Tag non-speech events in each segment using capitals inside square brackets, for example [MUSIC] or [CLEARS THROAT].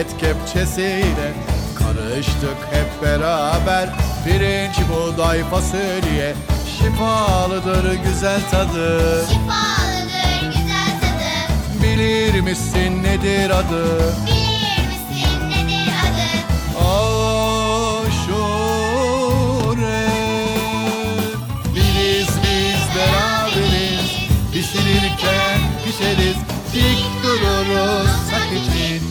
Muhabbet kepçesiyle Karıştık hep beraber. Pirinç, buğday, fasulye Şifalıdır güzel tadı. Şifalıdır güzel tadı. Bilir misin nedir adı? Bilir misin nedir adı? Aşure. Biriz biz beraberiz. Pişirirken pişeriz. Dik dururuz sak için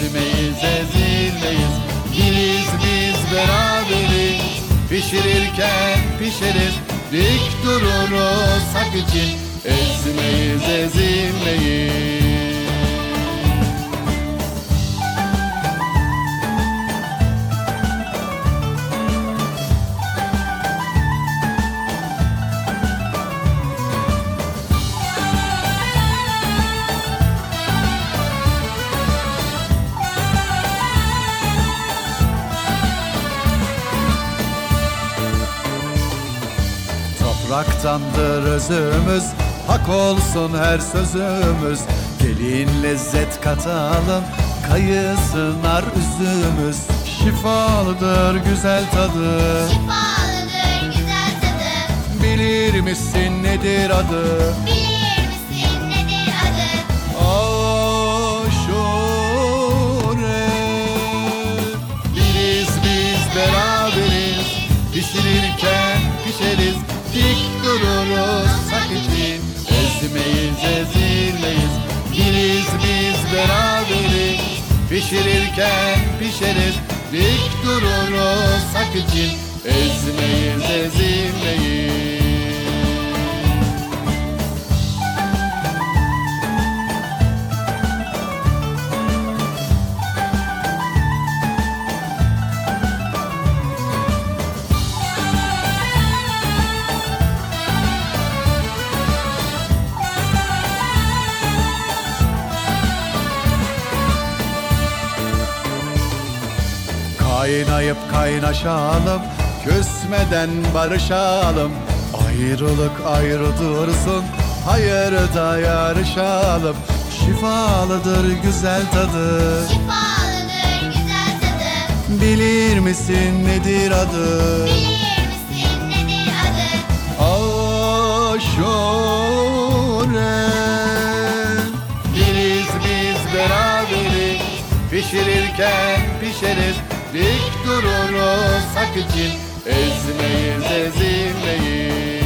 Ezmeyiz ezilmeyiz. Biriz biz beraberiz. Pişirirken pişeriz. Dik dururuz sak için. Ezmeyiz ezilmeyiz Topraktandır özümüz. Hak olsun her sözümüz. Gelin lezzet katalım Kayısı nar üzümüz. Şifalıdır güzel tadı. Şifalıdır güzel tadı. Bilir misin nedir adı? Bilir misin nedir adı? Aşure. Biriz biz beraberiz. Pişirirken pişeriz ezilmeyiz Biriz biz beraberiz. Pişirirken pişeriz. Dik dururuz sak için. Ezmeyiz ezilmeyiz Kaynayıp kaynaşalım Küsmeden barışalım. Ayrılık ayrı dursun Hayırda yarışalım. Şifalıdır güzel tadı. Şifalıdır güzel tadı. Bilir misin nedir adı? Bilir misin nedir adı? Aşure. Biriz biz beraberiz. Pişirirken pişeriz Dik dururuz hak için. Ezmeyiz ezilmeyiz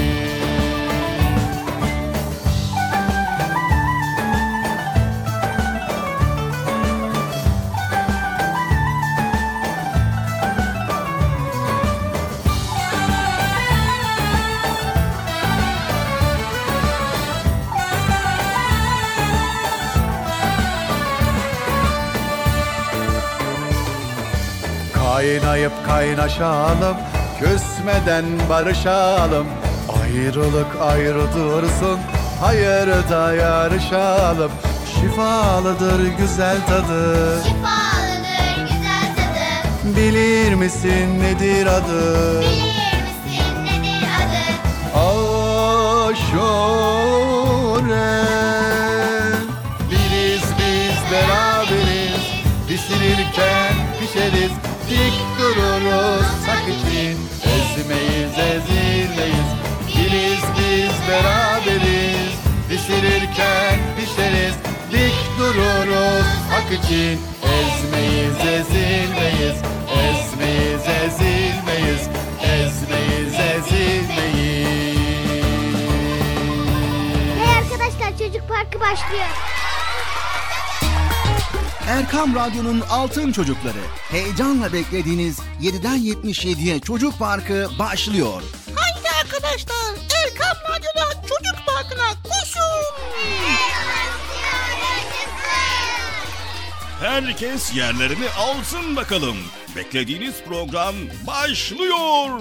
Kaynayıp kaynaşalım Küsmeden barışalım. Ayrılık ayrı dursun Hayırda yarışalım. Şifalıdır güzel tadı. Şifalıdır güzel tadı. Bilir misin nedir adı? Bilir misin nedir adı? Aşure. Biriz biz beraberiz. Pişirirken pişeriz Dik dururuz sak için. Ezmeyiz ezilmeyiz. Biriz biz beraberiz. Pişirirken pişeriz. Dik dururuz hak için. Ezmeyiz ezilmeyiz. Ezmeyiz ezilmeyiz. Ezmeyiz ezilmeyiz. Hey arkadaşlar çocuk parkı başlıyor Erkam Radyo'nun Altın Çocukları. Heyecanla beklediğiniz 7'den 77'ye Çocuk Parkı başlıyor. Haydi arkadaşlar Erkam Radyo'da Çocuk Parkı'na koşun. Herkes yerlerini alsın bakalım. Beklediğiniz program başlıyor.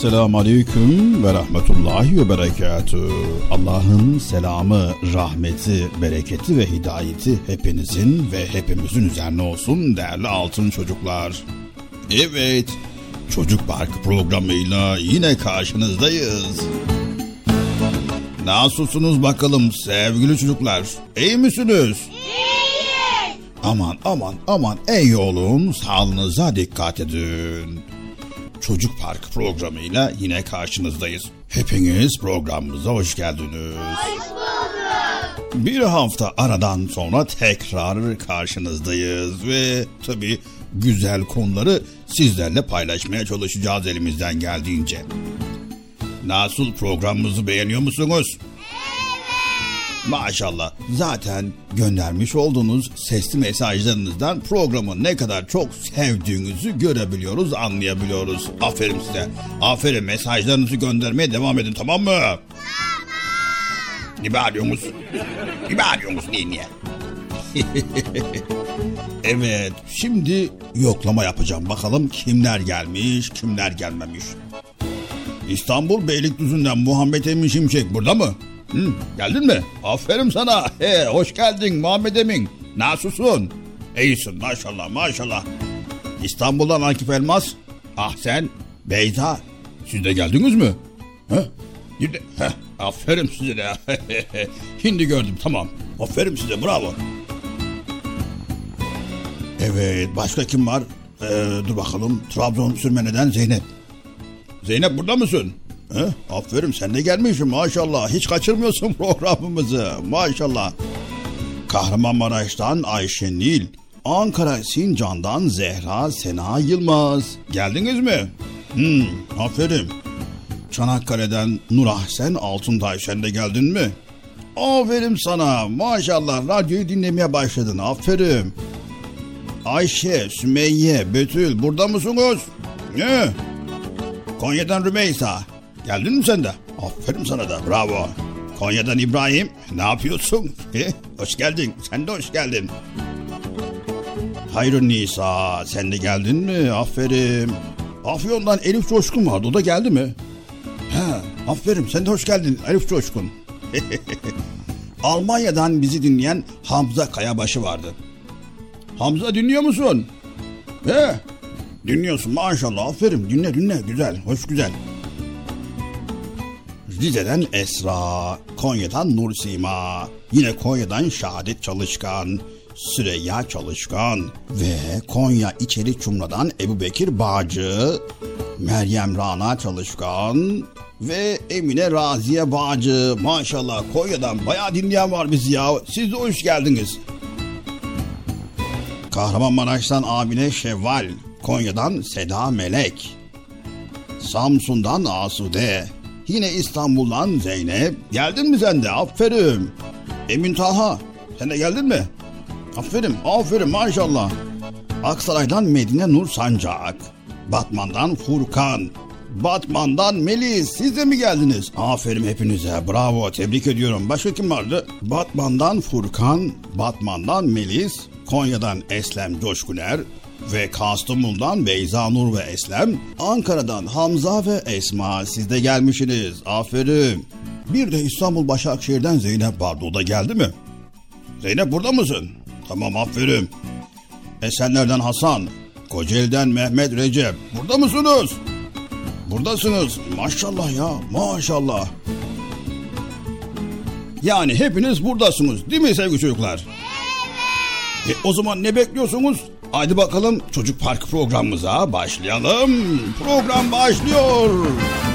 Esselamu Aleyküm ve Rahmetullahi ve Berekatü. Allah'ın selamı, rahmeti, bereketi ve hidayeti hepinizin ve hepimizin üzerine olsun değerli altın çocuklar. Evet, Çocuk Parkı programıyla yine karşınızdayız. Nasılsınız bakalım sevgili çocuklar? İyi misiniz? Aman aman aman ey olun sağlığınıza dikkat edin. Çocuk Park programıyla yine karşınızdayız. Hepiniz programımıza hoş geldiniz. Hoş bulduk. Bir hafta aradan sonra tekrar karşınızdayız ve tabii güzel konuları sizlerle paylaşmaya çalışacağız elimizden geldiğince. Nasıl programımızı beğeniyor musunuz? Maşallah. Zaten göndermiş olduğunuz sesli mesajlarınızdan programı ne kadar çok sevdiğinizi görebiliyoruz, anlayabiliyoruz. Aferin size. Aferin mesajlarınızı göndermeye devam edin tamam mı? Tamam. Ne bağırıyorsunuz? Ne bağırıyorsunuz niye niye? [LAUGHS] evet şimdi yoklama yapacağım. Bakalım kimler gelmiş kimler gelmemiş. İstanbul Beylikdüzü'nden Muhammed Emin Şimşek burada mı? Hı, geldin mi? Aferin sana. He, hoş geldin Muhammed Emin. Nasılsın? İyisin maşallah maşallah. İstanbul'dan Akif Elmas. Ah sen Beyza. Siz de geldiniz mi? Ha? Şimdi, heh, aferin size de. [LAUGHS] Şimdi gördüm tamam. Aferin size bravo. Evet başka kim var? Ee, dur bakalım. Trabzon Sürmene'den Zeynep. Zeynep burada mısın? He? Aferin sen de gelmişsin maşallah. Hiç kaçırmıyorsun [LAUGHS] programımızı maşallah. Kahramanmaraş'tan Ayşe Nil. Ankara Sincan'dan Zehra Sena Yılmaz. Geldiniz mi? Hmm, aferin. Çanakkale'den Nur Ahsen Altuntay sen de geldin mi? Aferin sana. Maşallah radyoyu dinlemeye başladın. Aferin. Ayşe, Sümeyye, Betül burada mısınız? Ne? Konya'dan Rümeysa. Geldin mi sen de? Aferin sana da bravo. Konya'dan İbrahim. Ne yapıyorsun? Hoş geldin. Sen de hoş geldin. Hayrun Nisa. Sen de geldin mi? Aferin. Afyon'dan Elif Coşkun vardı. O da geldi mi? He, aferin. Sen de hoş geldin Elif Coşkun. [LAUGHS] Almanya'dan bizi dinleyen Hamza Kayabaşı vardı. Hamza dinliyor musun? He, dinliyorsun maşallah aferin dinle dinle güzel hoş güzel. Rize'den Esra, Konya'dan Nur Sima, yine Konya'dan Şahadet Çalışkan, Süreyya Çalışkan ve Konya İçeri Çumra'dan Ebu Bekir Bağcı, Meryem Rana Çalışkan ve Emine Raziye Bağcı. Maşallah Konya'dan bayağı dinleyen var bizi ya. Siz de hoş geldiniz. Kahramanmaraş'tan Amine Şevval, Konya'dan Seda Melek, Samsun'dan Asude, yine İstanbul'dan Zeynep. Geldin mi sen de? Aferin. Emin Taha, sen de geldin mi? Aferin, aferin maşallah. Aksaray'dan Medine Nur Sancak, Batman'dan Furkan, Batman'dan Melis siz de mi geldiniz? Aferin hepinize bravo tebrik ediyorum. Başka kim vardı? Batman'dan Furkan, Batman'dan Melis, Konya'dan Eslem Coşkuner ve Kastamonu'dan Beyza Nur ve Eslem, Ankara'dan Hamza ve Esma siz de gelmişsiniz. Aferin. Bir de İstanbul Başakşehir'den Zeynep vardı o da geldi mi? Zeynep burada mısın? Tamam aferin. Esenler'den Hasan, Kocaeli'den Mehmet Recep. Burada mısınız? Buradasınız. Maşallah ya maşallah. Yani hepiniz buradasınız değil mi sevgili çocuklar? Evet. E, o zaman ne bekliyorsunuz? Haydi bakalım Çocuk Park programımıza başlayalım. Program başlıyor. Bin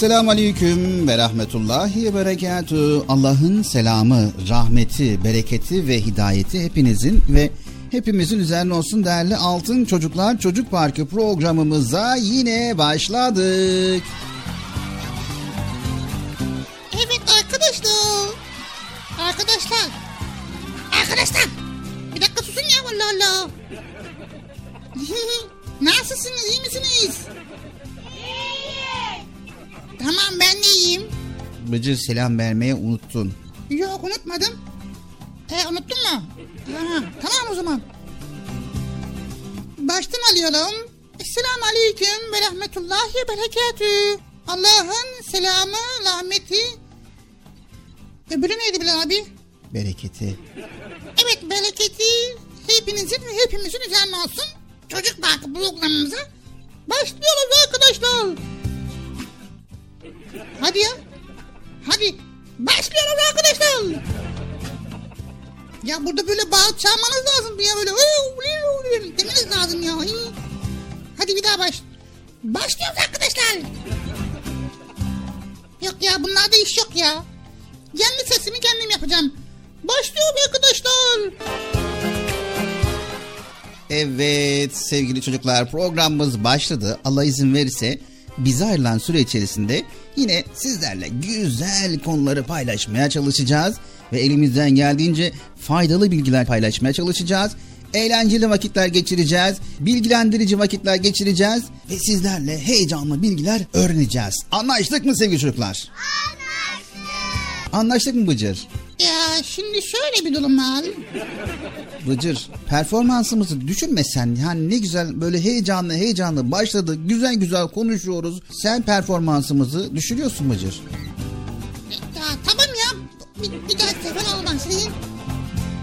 Esselamu Aleyküm ve Rahmetullahi ve Berekatü. Allah'ın selamı, rahmeti, bereketi ve hidayeti hepinizin ve hepimizin üzerine olsun değerli Altın Çocuklar Çocuk Parkı programımıza yine başladık. Bıcır selam vermeye unuttun. Yok unutmadım. E unuttun mu? Ha, tamam o zaman. Baştan alıyorum. Esselamu Aleyküm ve Rahmetullahi ve Berekatü. Allah'ın selamı, rahmeti. Öbürü neydi Bilal abi? Bereketi. Evet bereketi hepinizin ve hepimizin üzerine olsun. Çocuk Parkı programımıza başlıyoruz arkadaşlar. Hadi ya. Hadi. Başlıyoruz arkadaşlar. Ya burada böyle bağırıp çağırmanız lazım ya böyle. Demeniz lazım ya. Hadi bir daha baş. Başlıyoruz arkadaşlar. Yok ya bunlarda iş yok ya. Kendi sesimi kendim yapacağım. Başlıyoruz arkadaşlar. Evet sevgili çocuklar programımız başladı. Allah izin verirse bize ayrılan süre içerisinde yine sizlerle güzel konuları paylaşmaya çalışacağız. Ve elimizden geldiğince faydalı bilgiler paylaşmaya çalışacağız. Eğlenceli vakitler geçireceğiz. Bilgilendirici vakitler geçireceğiz. Ve sizlerle heyecanlı bilgiler öğreneceğiz. Anlaştık mı sevgili çocuklar? Anlaştık. Anlaştık mı Bıcır? Şimdi şöyle bir durum var. Bıcır performansımızı düşünmesen yani ne güzel böyle heyecanlı heyecanlı başladı güzel güzel konuşuyoruz. Sen performansımızı düşürüyorsun Bıcır. Ya tamam ya. Bir, bir daha sefer olmasın.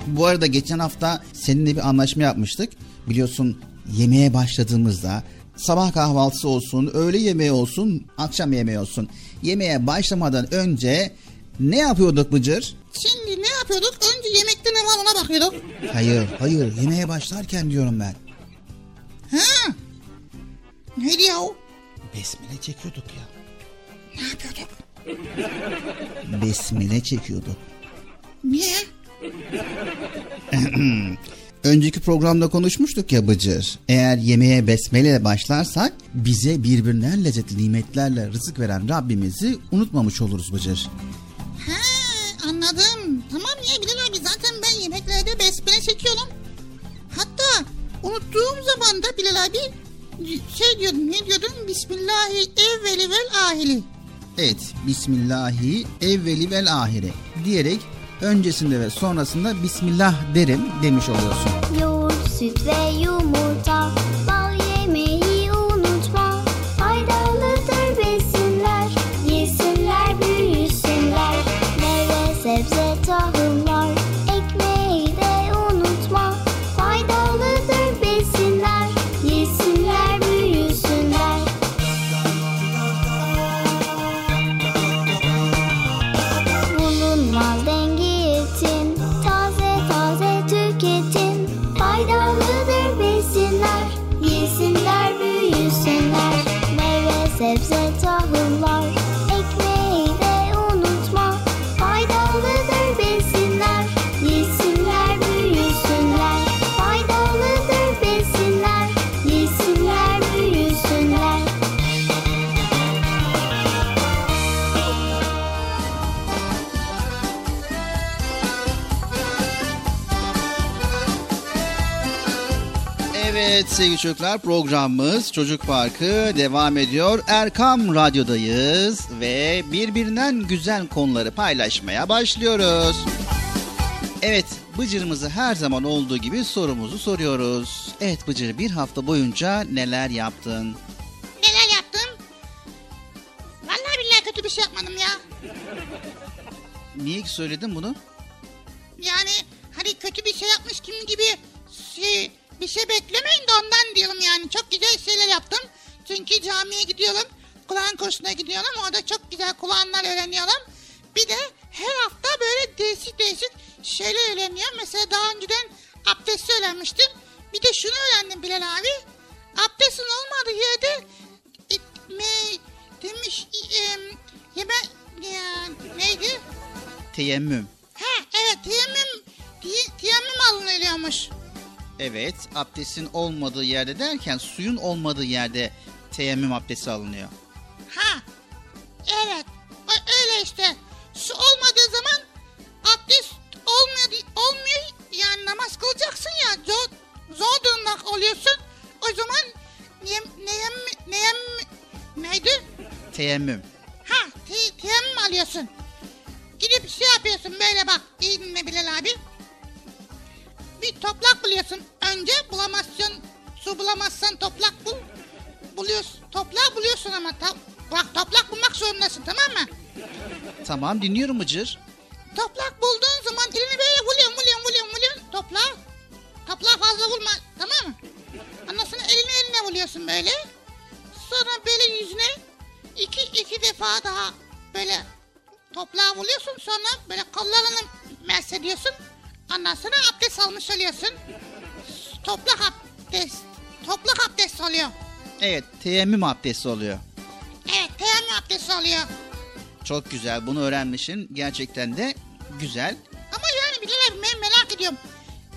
Bu arada geçen hafta seninle bir anlaşma yapmıştık. Biliyorsun yemeğe başladığımızda sabah kahvaltısı olsun, öğle yemeği olsun, akşam yemeği olsun. Yemeğe başlamadan önce ne yapıyorduk Bıcır? Şimdi ne yapıyorduk? Önce yemekte ne var ona bakıyorduk. Hayır, hayır. Yemeğe başlarken diyorum ben. Ha? Neydi ya o? Besmele çekiyorduk ya. Ne yapıyorduk? Besmele çekiyorduk. Niye? [CLEARS THROAT] Önceki programda konuşmuştuk ya Bıcır. Eğer yemeğe besmele başlarsak bize birbirinden lezzetli nimetlerle rızık veren Rabbimizi unutmamış oluruz Bıcır. Anladım. Tamam ya Bilal abi zaten ben yemeklerde besmele çekiyorum. Hatta unuttuğum zaman da Bilal abi şey diyordum ne diyordum? Bismillahi evveli vel ahili. Evet, Bismillahi evveli vel ahire diyerek öncesinde ve sonrasında Bismillah derim demiş oluyorsun. Yoğurt, süt ve yumurta sevgili çocuklar programımız Çocuk Parkı devam ediyor. Erkam Radyo'dayız ve birbirinden güzel konuları paylaşmaya başlıyoruz. Evet Bıcır'ımızı her zaman olduğu gibi sorumuzu soruyoruz. Evet Bıcır bir hafta boyunca neler yaptın? Neler yaptım? Vallahi billahi kötü bir şey yapmadım ya. Niye söyledin bunu? Yani hani kötü bir şey yapmış kim gibi bir şey beklemeyin de ondan diyorum yani. Çok güzel şeyler yaptım. Çünkü camiye gidiyorum. Kur'an kursuna gidiyorum. Orada çok güzel Kur'anlar öğreniyorum. Bir de her hafta böyle değişik değişik şeyler öğreniyorum. Mesela daha önceden abdesti öğrenmiştim. Bir de şunu öğrendim Bilal abi. Abdestin olmadığı yerde itme, demiş ş- em, yeme ya, neydi? Teyemmüm. Ha evet teyemmüm teyemmüm alınıyormuş. Evet, abdestin olmadığı yerde derken suyun olmadığı yerde teyemmüm abdesti alınıyor. Ha evet Ö- öyle işte. Su olmadığı zaman abdest olmuyor, olmuyor yani namaz kılacaksın ya zor, zor durumda oluyorsun. O zaman neyem, neyem, neyem, neydi? Teyemmüm. Ha te, teyemmüm alıyorsun. Gidip şey yapıyorsun böyle bak iyi dinle Bilal abi. Bir toprak buluyorsun. Önce bulamazsın. Su bulamazsan toprak bul. Buluyorsun. Toprağı buluyorsun ama ta- bak toprak bulmak zorundasın tamam mı? Tamam dinliyorum Bıcır. Toprak bulduğun zaman elini böyle vuruyorsun vuruyorsun vuruyorsun vuruyorsun toprağa. Toprağa fazla vurma tamam mı? Sonra elini eline vuruyorsun böyle. Sonra böyle yüzüne iki iki defa daha böyle toprağa vuruyorsun. Sonra böyle kollarını mersediyorsun. Ondan sonra abdest almış oluyorsun. Toprak abdest. Toprak abdest oluyor. Evet, teyemmüm abdesti oluyor. Evet teyemmüm abdesti oluyor. Çok güzel, bunu öğrenmişsin. Gerçekten de güzel. Ama yani abi ben merak ediyorum.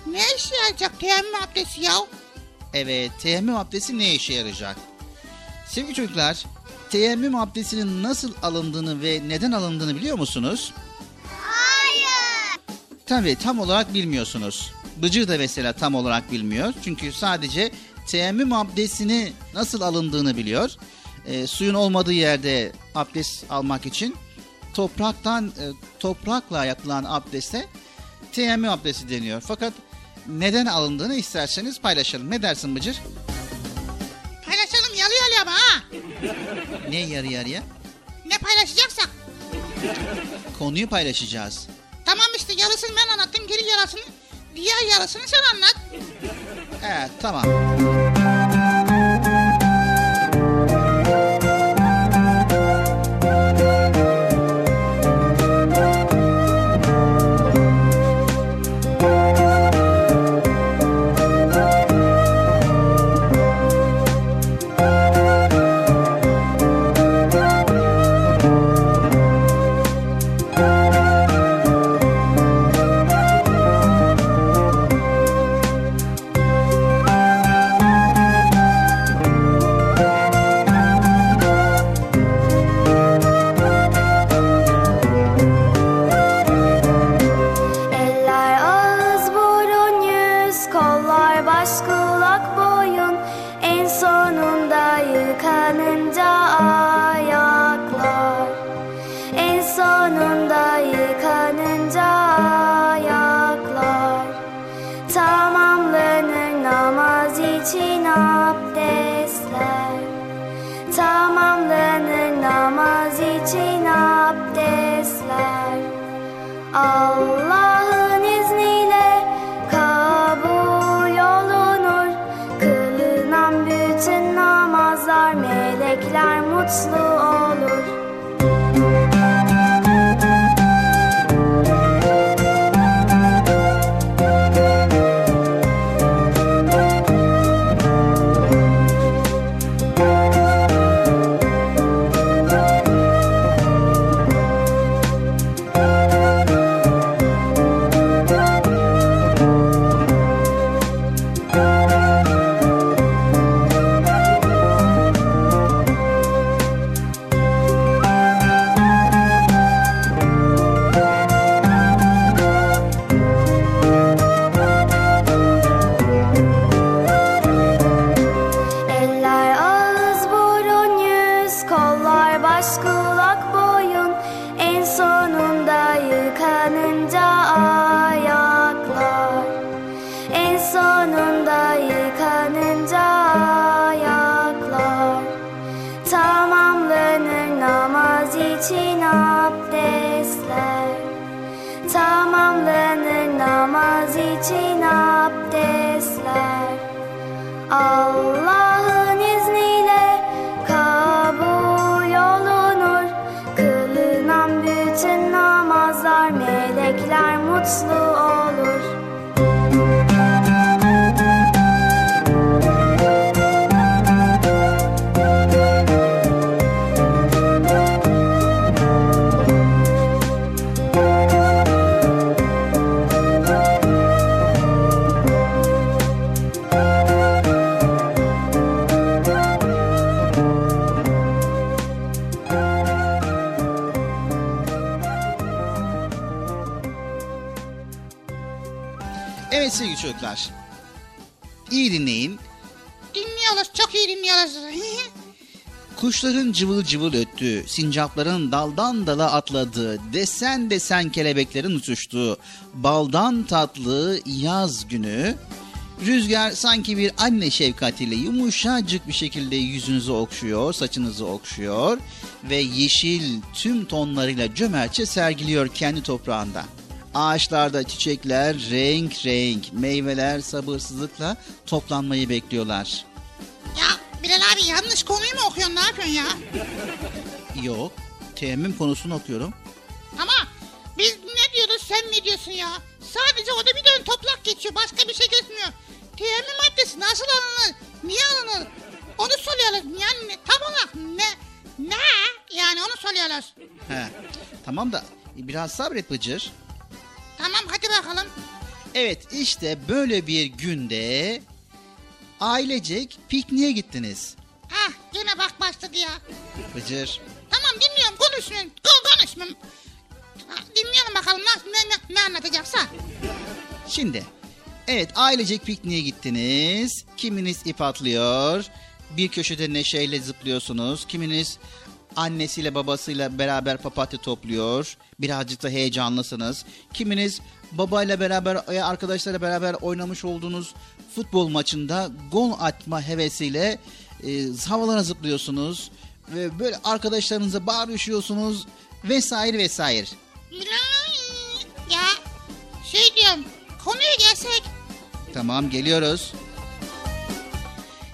Ne işe yarayacak teyemmüm abdesti ya? Evet, teyemmüm abdesti ne işe yarayacak? Sevgili çocuklar, teyemmüm abdestinin nasıl alındığını ve neden alındığını biliyor musunuz? Tabii tam olarak bilmiyorsunuz. Bıcır da mesela tam olarak bilmiyor. Çünkü sadece teyemmüm abdestini nasıl alındığını biliyor. E, suyun olmadığı yerde abdest almak için topraktan e, toprakla yapılan abdeste teyemmüm abdesti deniyor. Fakat neden alındığını isterseniz paylaşalım. Ne dersin Bıcır? Paylaşalım yalı yalı ama ha. Ne yarı yarıya? Ne paylaşacaksak. Konuyu paylaşacağız. Yarısını ben anlattım geri yarısını diğer yarısını sen anlat. Evet tamam. Kuşların cıvıl cıvıl öttüğü, sincapların daldan dala atladığı, desen desen kelebeklerin uçuştuğu, baldan tatlı yaz günü, rüzgar sanki bir anne şefkatiyle yumuşacık bir şekilde yüzünüzü okşuyor, saçınızı okşuyor ve yeşil tüm tonlarıyla cömertçe sergiliyor kendi toprağında. Ağaçlarda çiçekler renk renk, meyveler sabırsızlıkla toplanmayı bekliyorlar. Yanlış konuyu mu okuyorsun ne yapıyorsun ya? Yok, teyemmüm konusunu okuyorum. Ama biz ne diyoruz sen ne diyorsun ya? Sadece orada bir dön toprak geçiyor başka bir şey geçmiyor. Teyemmüm maddesi nasıl alınır? Niye alınır? Onu soruyoruz. Yani tam olarak ne? Ne? Yani onu soruyoruz. He. Tamam da biraz sabret Bıcır. Tamam hadi bakalım. Evet işte böyle bir günde ailecek pikniğe gittiniz. Hah yine bak başladı ya. Bıcır. Tamam dinliyorum konuşmayın. Ko- konuşmayın. Dinleyelim bakalım ne, ne, ne anlatacaksa. Şimdi evet ailecek pikniğe gittiniz. Kiminiz ip atlıyor. Bir köşede neşeyle zıplıyorsunuz. Kiminiz annesiyle babasıyla beraber papatya topluyor. Birazcık da heyecanlısınız. Kiminiz babayla beraber veya arkadaşlarla beraber oynamış olduğunuz futbol maçında gol atma hevesiyle e, havalara zıplıyorsunuz. Ve böyle arkadaşlarınıza bağırışıyorsunuz vesaire vesaire. Ya şey diyorum konuya gelsek. Tamam geliyoruz.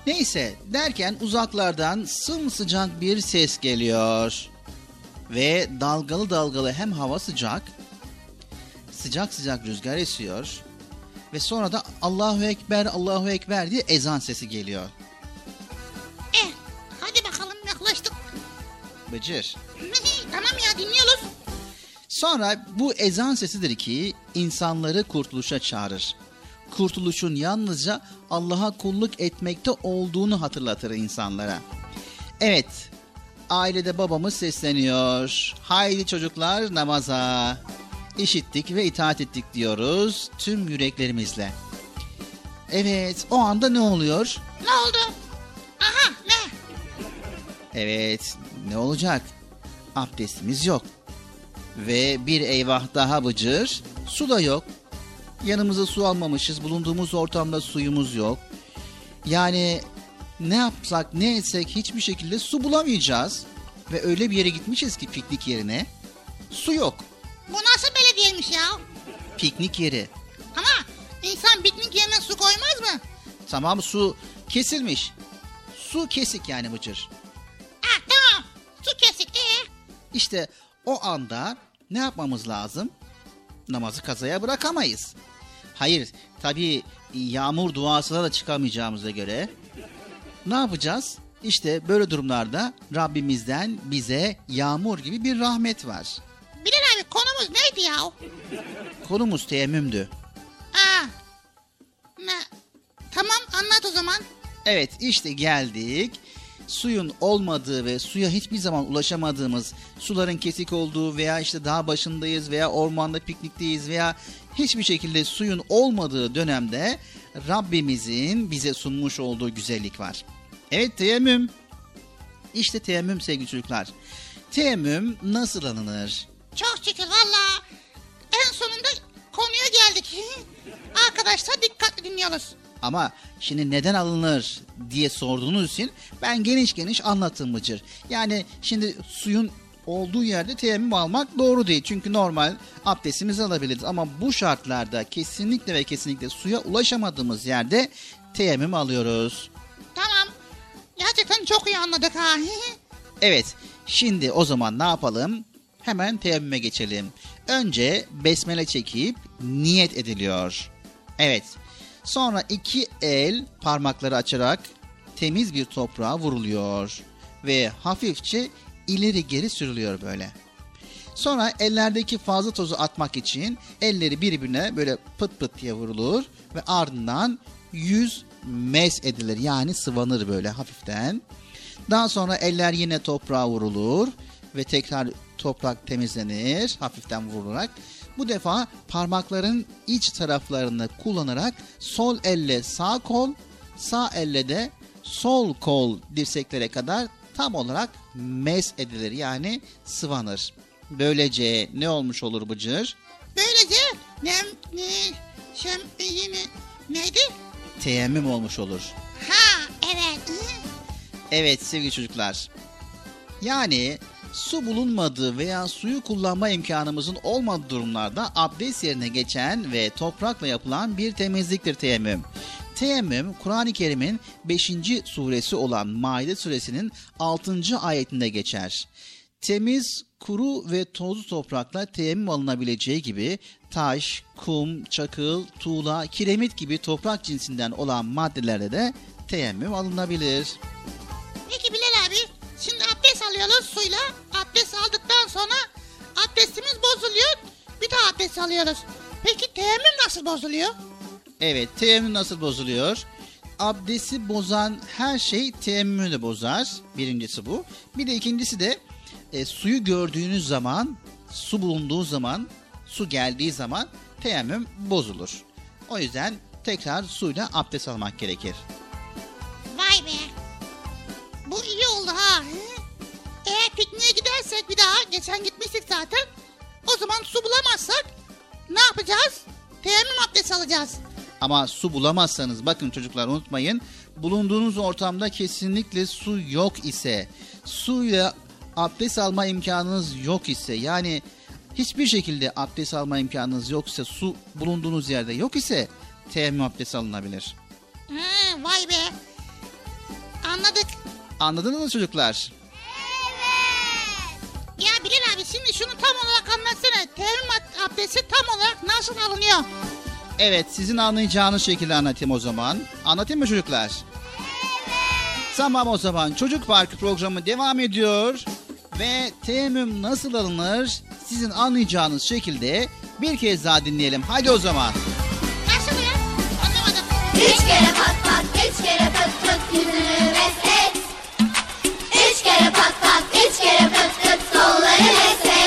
Neyse derken uzaklardan sımsıcak bir ses geliyor. Ve dalgalı dalgalı hem hava sıcak, sıcak sıcak rüzgar esiyor. Ve sonra da Allahu Ekber, Allahu Ekber diye ezan sesi geliyor. Hadi bakalım yaklaştık. Bıcır. tamam ya dinliyoruz. Sonra bu ezan sesidir ki insanları kurtuluşa çağırır. Kurtuluşun yalnızca Allah'a kulluk etmekte olduğunu hatırlatır insanlara. Evet, ailede babamız sesleniyor. Haydi çocuklar namaza. İşittik ve itaat ettik diyoruz tüm yüreklerimizle. Evet, o anda ne oluyor? Ne oldu? Evet, ne olacak? Abdestimiz yok. Ve bir eyvah daha bıcır, su da yok. Yanımıza su almamışız, bulunduğumuz ortamda suyumuz yok. Yani ne yapsak ne etsek hiçbir şekilde su bulamayacağız. Ve öyle bir yere gitmişiz ki piknik yerine. Su yok. Bu nasıl belediyeymiş ya? Piknik yeri. Ama insan piknik yerine su koymaz mı? Tamam su kesilmiş. Su kesik yani bıcır. Su kesik. Ee? İşte o anda ne yapmamız lazım? Namazı kazaya bırakamayız. Hayır, tabii yağmur duasına da çıkamayacağımıza göre ne yapacağız? İşte böyle durumlarda Rabbimizden bize yağmur gibi bir rahmet var. Bilal abi konumuz neydi ya? Konumuz teyemmümdü. Ha. Ne? Tamam anlat o zaman. Evet işte geldik. Suyun olmadığı ve suya hiçbir zaman ulaşamadığımız, suların kesik olduğu veya işte dağ başındayız veya ormanda piknikteyiz veya hiçbir şekilde suyun olmadığı dönemde Rabbimizin bize sunmuş olduğu güzellik var. Evet teyemmüm. İşte teyemmüm sevgili çocuklar. Teyemmüm nasıl alınır? Çok şükür valla. En sonunda konuya geldik. [LAUGHS] Arkadaşlar dikkatli dinliyoruz. Ama şimdi neden alınır diye sorduğunuz için ben geniş geniş anlattım Bıcır. Yani şimdi suyun olduğu yerde teyemmüm almak doğru değil. Çünkü normal abdestimizi alabiliriz. Ama bu şartlarda kesinlikle ve kesinlikle suya ulaşamadığımız yerde teyemmüm alıyoruz. Tamam. Gerçekten çok iyi anladık ha. Evet şimdi o zaman ne yapalım? Hemen teyemmüme geçelim. Önce besmele çekip niyet ediliyor. Evet. Sonra iki el parmakları açarak temiz bir toprağa vuruluyor. Ve hafifçe ileri geri sürülüyor böyle. Sonra ellerdeki fazla tozu atmak için elleri birbirine böyle pıt pıt diye vurulur ve ardından yüz mes edilir yani sıvanır böyle hafiften. Daha sonra eller yine toprağa vurulur ve tekrar toprak temizlenir hafiften vurularak. Bu defa parmakların iç taraflarını kullanarak sol elle sağ kol, sağ elle de sol kol dirseklere kadar tam olarak mes edilir yani sıvanır. Böylece ne olmuş olur Bıcır? Böylece ne, ne, şem, yine, neydi? Teyemmüm olmuş olur. Ha evet. Evet sevgili çocuklar. Yani su bulunmadığı veya suyu kullanma imkanımızın olmadığı durumlarda abdest yerine geçen ve toprakla yapılan bir temizliktir teyemmüm. Teyemmüm Kur'an-ı Kerim'in 5. suresi olan Maide suresinin 6. ayetinde geçer. Temiz, kuru ve tozlu toprakla teyemmüm alınabileceği gibi taş, kum, çakıl, tuğla, kiremit gibi toprak cinsinden olan maddelerde de teyemmüm alınabilir. Peki abdest alıyoruz suyla. Abdest aldıktan sonra abdestimiz bozuluyor. Bir daha abdest alıyoruz. Peki teyemmüm nasıl bozuluyor? Evet, teyemmüm nasıl bozuluyor? Abdesti bozan her şey teyemmümü de bozar. Birincisi bu. Bir de ikincisi de e, suyu gördüğünüz zaman, su bulunduğu zaman, su geldiği zaman teyemmüm bozulur. O yüzden tekrar suyla abdest almak gerekir. Vay be. Bu iyi oldu ha. Eğer pikniğe gidersek bir daha geçen gitmiştik zaten. O zaman su bulamazsak ne yapacağız? Teyemmüm abdesti alacağız. Ama su bulamazsanız bakın çocuklar unutmayın. Bulunduğunuz ortamda kesinlikle su yok ise, suyla abdest alma imkanınız yok ise yani hiçbir şekilde abdest alma imkanınız yok ise su bulunduğunuz yerde yok ise teyemmüm abdesti alınabilir. Ha, vay be. Anladık. Anladınız mı çocuklar? Ya Bilal abi şimdi şunu tam olarak anlatsana. Ab- abdesti tam olarak nasıl alınıyor? Evet sizin anlayacağınız şekilde anlatayım o zaman. Anlatayım mı çocuklar? Tamam o zaman Çocuk Parkı programı devam ediyor. Ve teyemmüm nasıl alınır sizin anlayacağınız şekilde bir kez daha dinleyelim. Hadi o zaman. Nasıl ya? Anlamadım. Üç kere pat pat, üç kere pıt pıt yüzünü meslet. Üç kere pat pat, üç kere pıt pıt kolları meslet. Üç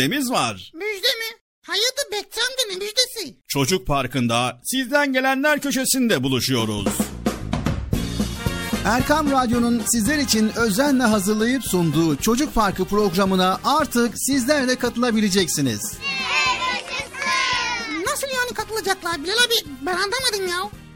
müjdemiz var. Müjde mi? Hayırdır Bekçi amca ne müjdesi? Çocuk Parkı'nda sizden gelenler köşesinde buluşuyoruz. Erkam Radyo'nun sizler için özenle hazırlayıp sunduğu Çocuk Parkı programına artık sizler de katılabileceksiniz.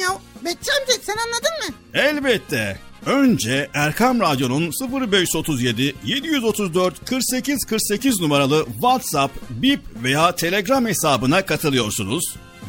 ya. Bekçi amca sen anladın mı? Elbette. Önce Erkam Radyo'nun 0537 734 48 48 numaralı WhatsApp, Bip veya Telegram hesabına katılıyorsunuz.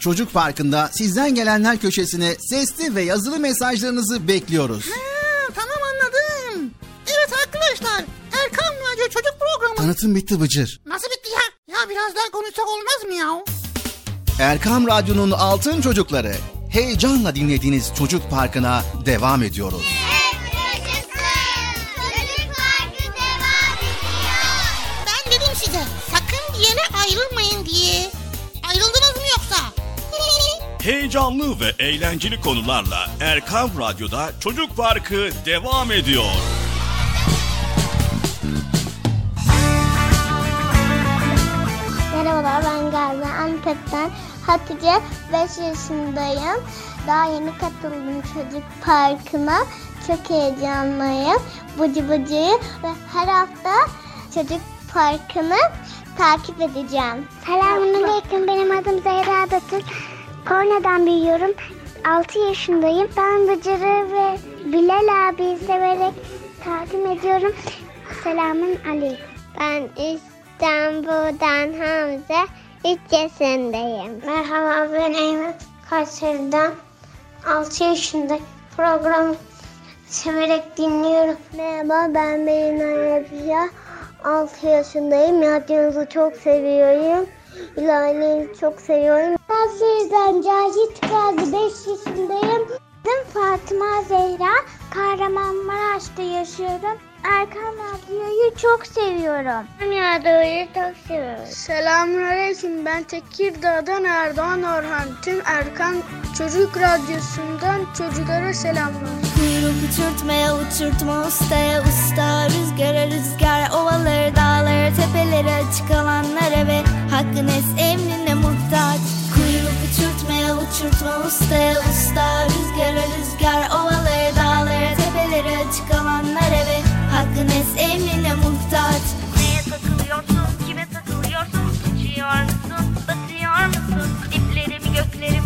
Çocuk Parkı'nda sizden gelenler köşesine sesli ve yazılı mesajlarınızı bekliyoruz. Ha, tamam anladım. Evet arkadaşlar Erkan Radyo Çocuk Programı. Tanıtım bitti Bıcır. Nasıl bitti ya? Ya biraz daha konuşsak olmaz mı ya? Erkam Radyo'nun altın çocukları. Heyecanla dinlediğiniz Çocuk Parkı'na devam ediyoruz. Yaşasın. Çocuk Parkı devam ediyor. Ben dedim size sakın bir yere ayrılmayın diye. Ayrıldınız? Heyecanlı ve eğlenceli konularla Erkam Radyo'da Çocuk Parkı devam ediyor. Merhabalar ben Gaziantep'ten Hatice 5 yaşındayım. Daha yeni katıldım çocuk parkına. Çok heyecanlıyım. Bıcı bıcıyı ve her hafta çocuk parkını takip edeceğim. Selamünaleyküm benim adım Zehra Batır. Konya'dan büyüyorum. 6 yaşındayım. Ben Bıcır'ı ve Bilal abiyi severek takip ediyorum. Selamun aleyküm. Ben İstanbul'dan Hamza. 3 yaşındayım. Merhaba ben Eymen Kayseri'den 6 yaşındayım. Programı severek dinliyorum. Merhaba ben Melina Yapıya. 6 yaşındayım. Radyonuzu çok seviyorum. İlahi'yi çok seviyorum. Kayseri'den Cahit Gazi 5 yaşındayım. Ben Fatıma Zehra. Kahramanmaraş'ta yaşıyorum. Erkan Radyo'yu çok seviyorum. Ben Radyo'yu çok seviyorum. Selamünaleyküm. Ben Tekirdağ'dan Erdoğan Orhan. Tüm Erkan Çocuk Radyosu'ndan çocuklara selamlar. Kuyruk uçurtmaya uçurtma ustaya usta. Rüzgara rüzgar ovaları dağları tepeleri açık alanlara ve hakkın es emrine muhtaç. Kuyruk uçurtmaya uçurtma ustaya usta. Rüzgara rüzgar ovaları dağları tepeleri açık alanlara ve hakkın es emrine muhtaç. Neye takılıyorsun, kime takılıyorsun? Uçuyor musun, batıyor musun? Diplerim göklerim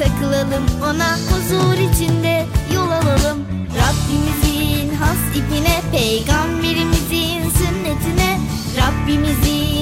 takılalım Ona huzur içinde yol alalım. Rabbimizin has ipine Peygamberimizin sünnetine Rabbimizin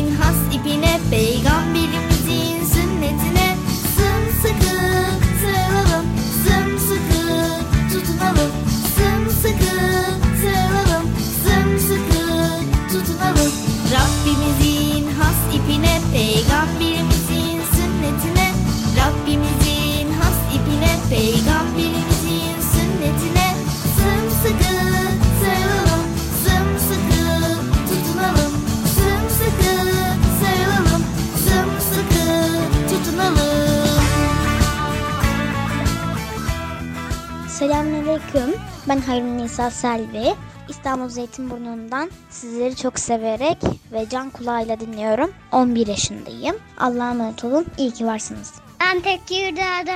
Selamünaleyküm. Ben Hayrun Nisa Selvi. İstanbul Zeytinburnu'ndan sizleri çok severek ve can kulağıyla dinliyorum. 11 yaşındayım. Allah'a emanet olun. İyi ki varsınız. Ben Tekirdağ'da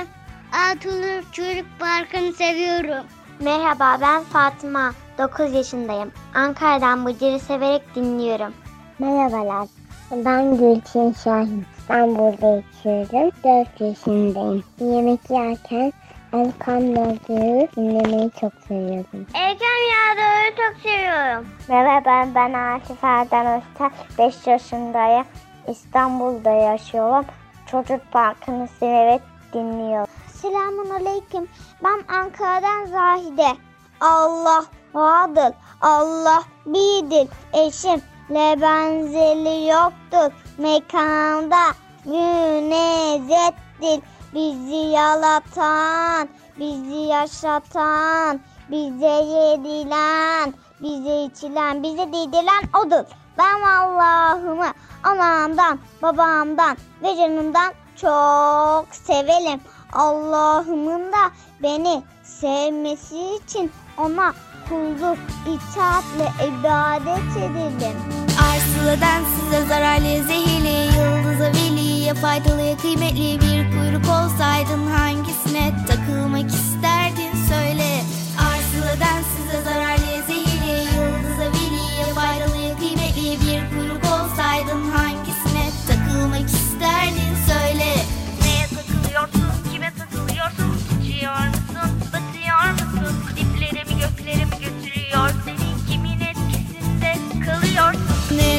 Atulur Çocuk Parkı'nı seviyorum. Merhaba ben Fatıma. 9 yaşındayım. Ankara'dan Bıcır'ı severek dinliyorum. Merhabalar. Ben Gülçin Şahin. İstanbul'da yaşıyorum. 4 yaşındayım. Yemek yerken Erkam Radyo'yu dinlemeyi çok seviyorum. Erkam Radyo'yu çok seviyorum. Merhaba ben Asif Erden Özter. 5 yaşındayım. İstanbul'da yaşıyorum. Çocuk Parkı'nı severek dinliyorum. Selamun Aleyküm. Ben Ankara'dan Zahide. Allah vardır. Allah birdir. Eşimle benzeri yoktur. Mekanda münezettir. Bizi yalatan, bizi yaşatan, bize yedilen, bize içilen, bize diydilen odur. Ben Allah'ımı anamdan, babamdan ve canımdan çok severim. Allah'ımın da beni sevmesi için ona kulluk, itaatle ibadet edelim. Arsıladan size zararlı, zehirli, yıldıza veliye faydalı, kıymetli bir kuyruk olsaydın hangisine takılmak isterdin söyle. Arsıladan size zararlı, zehirli, yıldıza veliye faydalı, kıymetli bir kuyruk olsaydın hangisine takılmak isterdin söyle. Neye takılıyorsun, kime takılıyorsun? Uçuyor musun, batıyor musun? Diplerimi göklerimi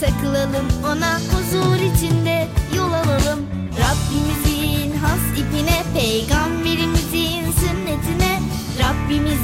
takılalım ona huzur içinde yol alalım. Rabbimizin has ipine, peygamberimizin sünnetine. Rabbimizin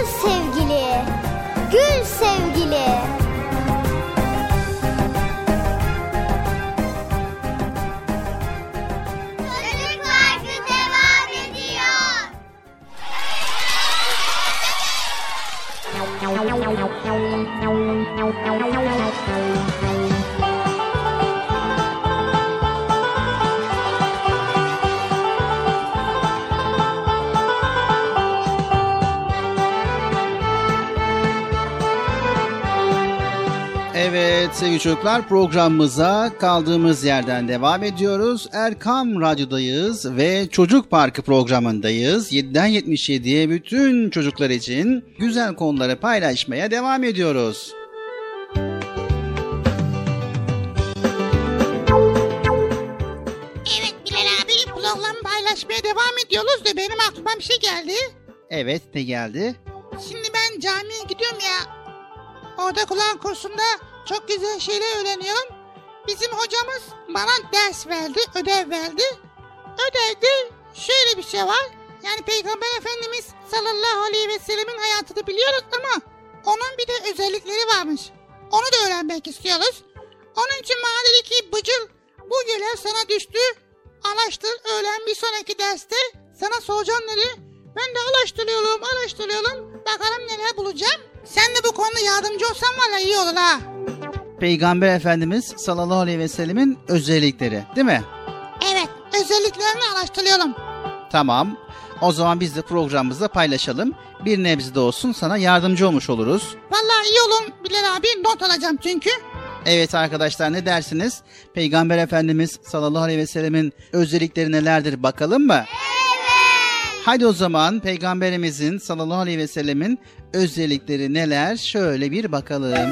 Gül sevgili, gül sevgili. Çocuklar programımıza kaldığımız yerden devam ediyoruz. Erkam Radyo'dayız ve Çocuk Parkı programındayız. 7'den 77'ye bütün çocuklar için güzel konuları paylaşmaya devam ediyoruz. Evet Bilal abi programı paylaşmaya devam ediyoruz da benim aklıma bir şey geldi. Evet ne geldi? Şimdi ben camiye gidiyorum ya. Orada Kur'an kursunda çok güzel şeyler öğreniyorum. Bizim hocamız bana ders verdi, ödev verdi. Ödevde şöyle bir şey var. Yani Peygamber Efendimiz sallallahu aleyhi ve sellemin hayatını biliyoruz ama onun bir de özellikleri varmış. Onu da öğrenmek istiyoruz. Onun için bana dedi ki Bıcıl bu görev sana düştü. Araştır öğlen bir sonraki derste sana soracağım dedi. Ben de araştırıyorum araştırıyorum. Bakalım neler bulacağım. Sen de bu konuda yardımcı olsan valla iyi olur ha. Peygamber Efendimiz sallallahu aleyhi ve sellemin özellikleri değil mi? Evet özelliklerini araştırıyorum. Tamam. O zaman biz de programımızda paylaşalım. Bir nebze de olsun sana yardımcı olmuş oluruz. Valla iyi olun Bilal abi not alacağım çünkü. Evet arkadaşlar ne dersiniz? Peygamber Efendimiz sallallahu aleyhi ve sellemin özellikleri nelerdir bakalım mı? Evet. Hadi o zaman Peygamberimizin sallallahu aleyhi ve sellemin özellikleri neler? Şöyle bir bakalım.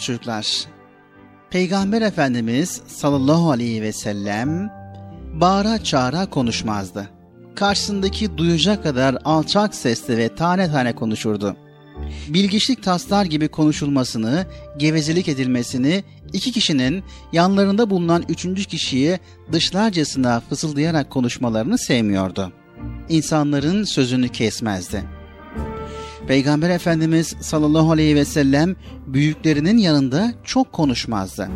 Sevgili çocuklar. Peygamber Efendimiz sallallahu aleyhi ve sellem bağıra çağıra konuşmazdı. Karşısındaki duyacak kadar alçak sesle ve tane tane konuşurdu. Bilgiçlik taslar gibi konuşulmasını, gevezelik edilmesini, iki kişinin yanlarında bulunan üçüncü kişiyi dışlarcasına fısıldayarak konuşmalarını sevmiyordu. İnsanların sözünü kesmezdi. Peygamber Efendimiz sallallahu aleyhi ve sellem büyüklerinin yanında çok konuşmazdı.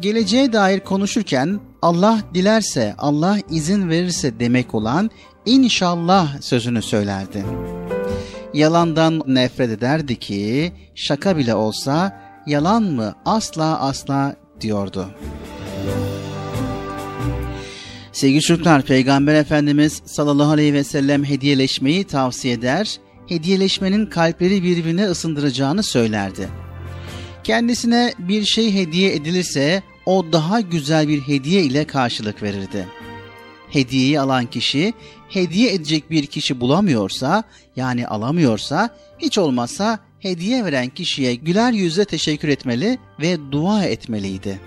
Geleceğe dair konuşurken Allah dilerse, Allah izin verirse demek olan inşallah sözünü söylerdi. Yalandan nefret ederdi ki şaka bile olsa yalan mı asla asla diyordu. Sevgili çocuklar, Peygamber Efendimiz sallallahu aleyhi ve sellem hediyeleşmeyi tavsiye eder, hediyeleşmenin kalpleri birbirine ısındıracağını söylerdi. Kendisine bir şey hediye edilirse o daha güzel bir hediye ile karşılık verirdi. Hediyeyi alan kişi hediye edecek bir kişi bulamıyorsa yani alamıyorsa hiç olmazsa hediye veren kişiye güler yüzle teşekkür etmeli ve dua etmeliydi.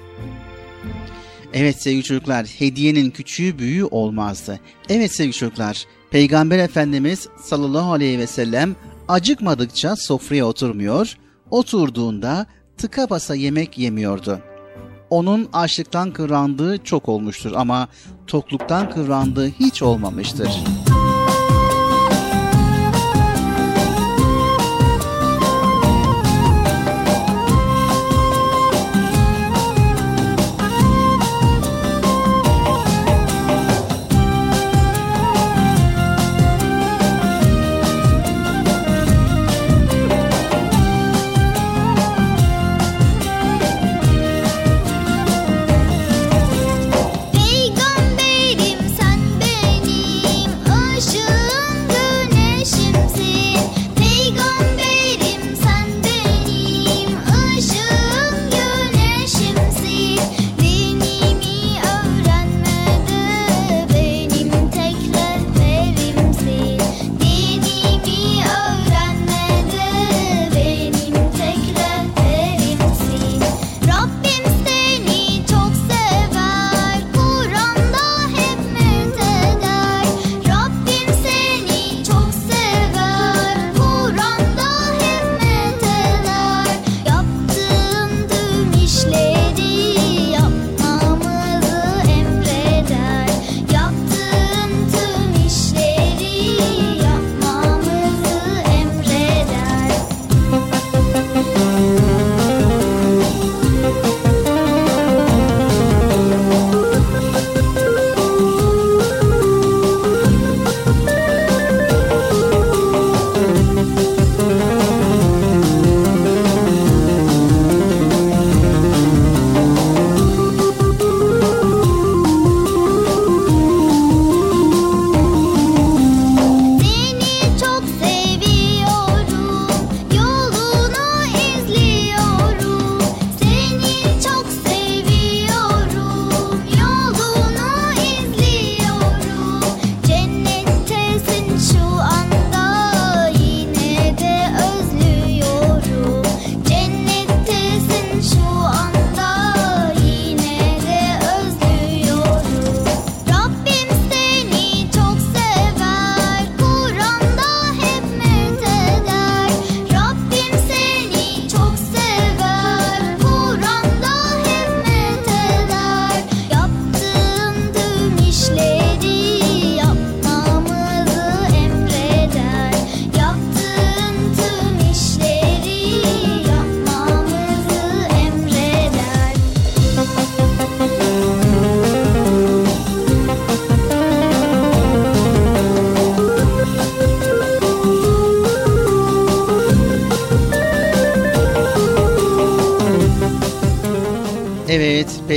Evet sevgili çocuklar hediyenin küçüğü büyüğü olmazdı. Evet sevgili çocuklar Peygamber Efendimiz sallallahu aleyhi ve sellem acıkmadıkça sofraya oturmuyor, oturduğunda tıka basa yemek yemiyordu. Onun açlıktan kıvrandığı çok olmuştur ama tokluktan kıvrandığı hiç olmamıştır.''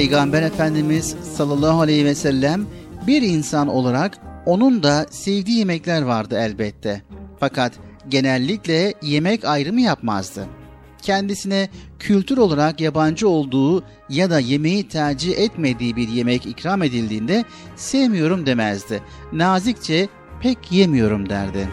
Peygamber Efendimiz sallallahu aleyhi ve sellem bir insan olarak onun da sevdiği yemekler vardı elbette. Fakat genellikle yemek ayrımı yapmazdı. Kendisine kültür olarak yabancı olduğu ya da yemeği tercih etmediği bir yemek ikram edildiğinde sevmiyorum demezdi. Nazikçe pek yemiyorum derdi.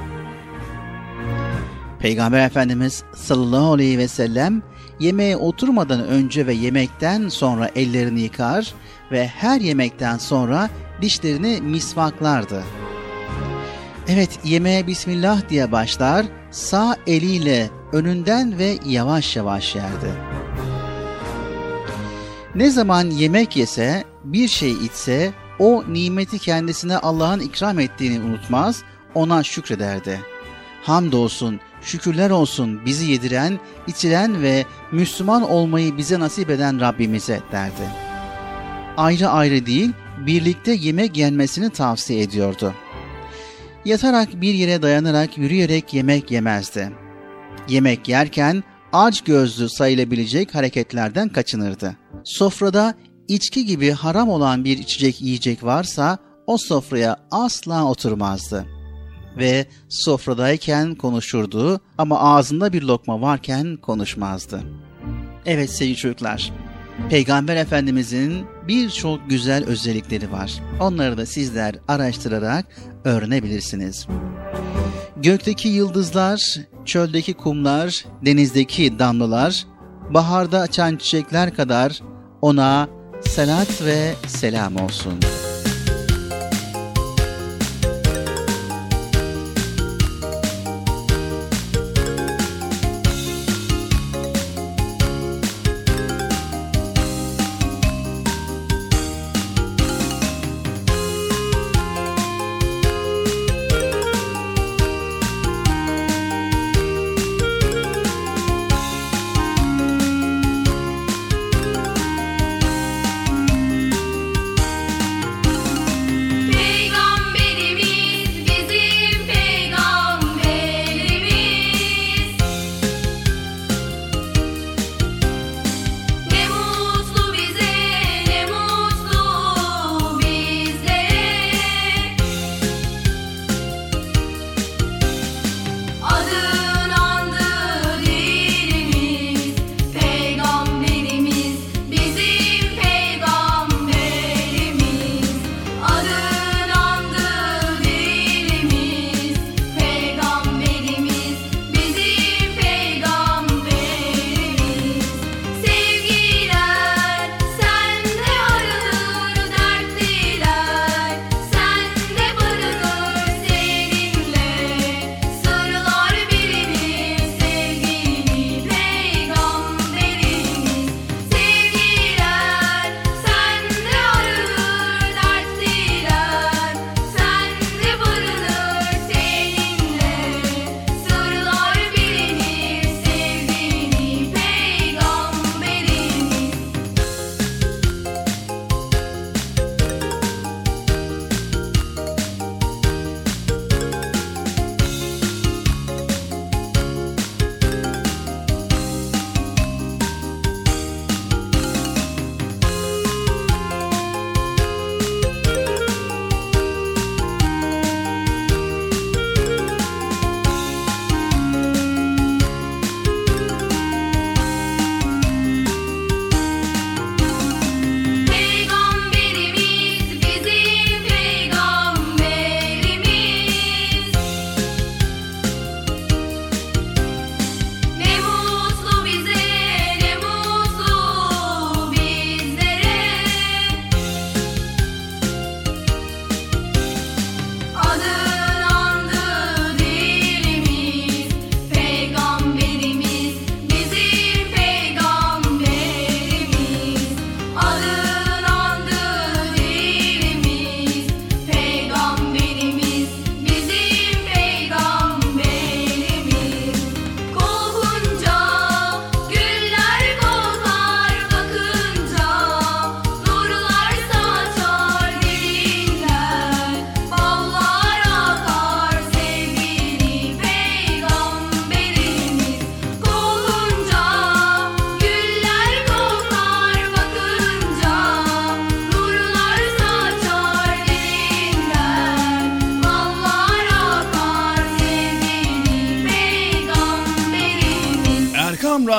Peygamber Efendimiz sallallahu aleyhi ve sellem yemeğe oturmadan önce ve yemekten sonra ellerini yıkar ve her yemekten sonra dişlerini misvaklardı. Evet yemeğe Bismillah diye başlar, sağ eliyle önünden ve yavaş yavaş yerdi. Ne zaman yemek yese, bir şey içse, o nimeti kendisine Allah'ın ikram ettiğini unutmaz, ona şükrederdi. Hamdolsun, şükürler olsun bizi yediren, içiren ve Müslüman olmayı bize nasip eden Rabbimize derdi. Ayrı ayrı değil, birlikte yemek yenmesini tavsiye ediyordu. Yatarak bir yere dayanarak yürüyerek yemek yemezdi. Yemek yerken aç gözlü sayılabilecek hareketlerden kaçınırdı. Sofrada içki gibi haram olan bir içecek yiyecek varsa o sofraya asla oturmazdı.'' Ve sofradayken konuşurdu ama ağzında bir lokma varken konuşmazdı. Evet sevgili çocuklar. Peygamber Efendimizin birçok güzel özellikleri var. Onları da sizler araştırarak öğrenebilirsiniz. Gökteki yıldızlar, çöldeki kumlar, denizdeki damlalar, baharda açan çiçekler kadar ona salat ve selam olsun.''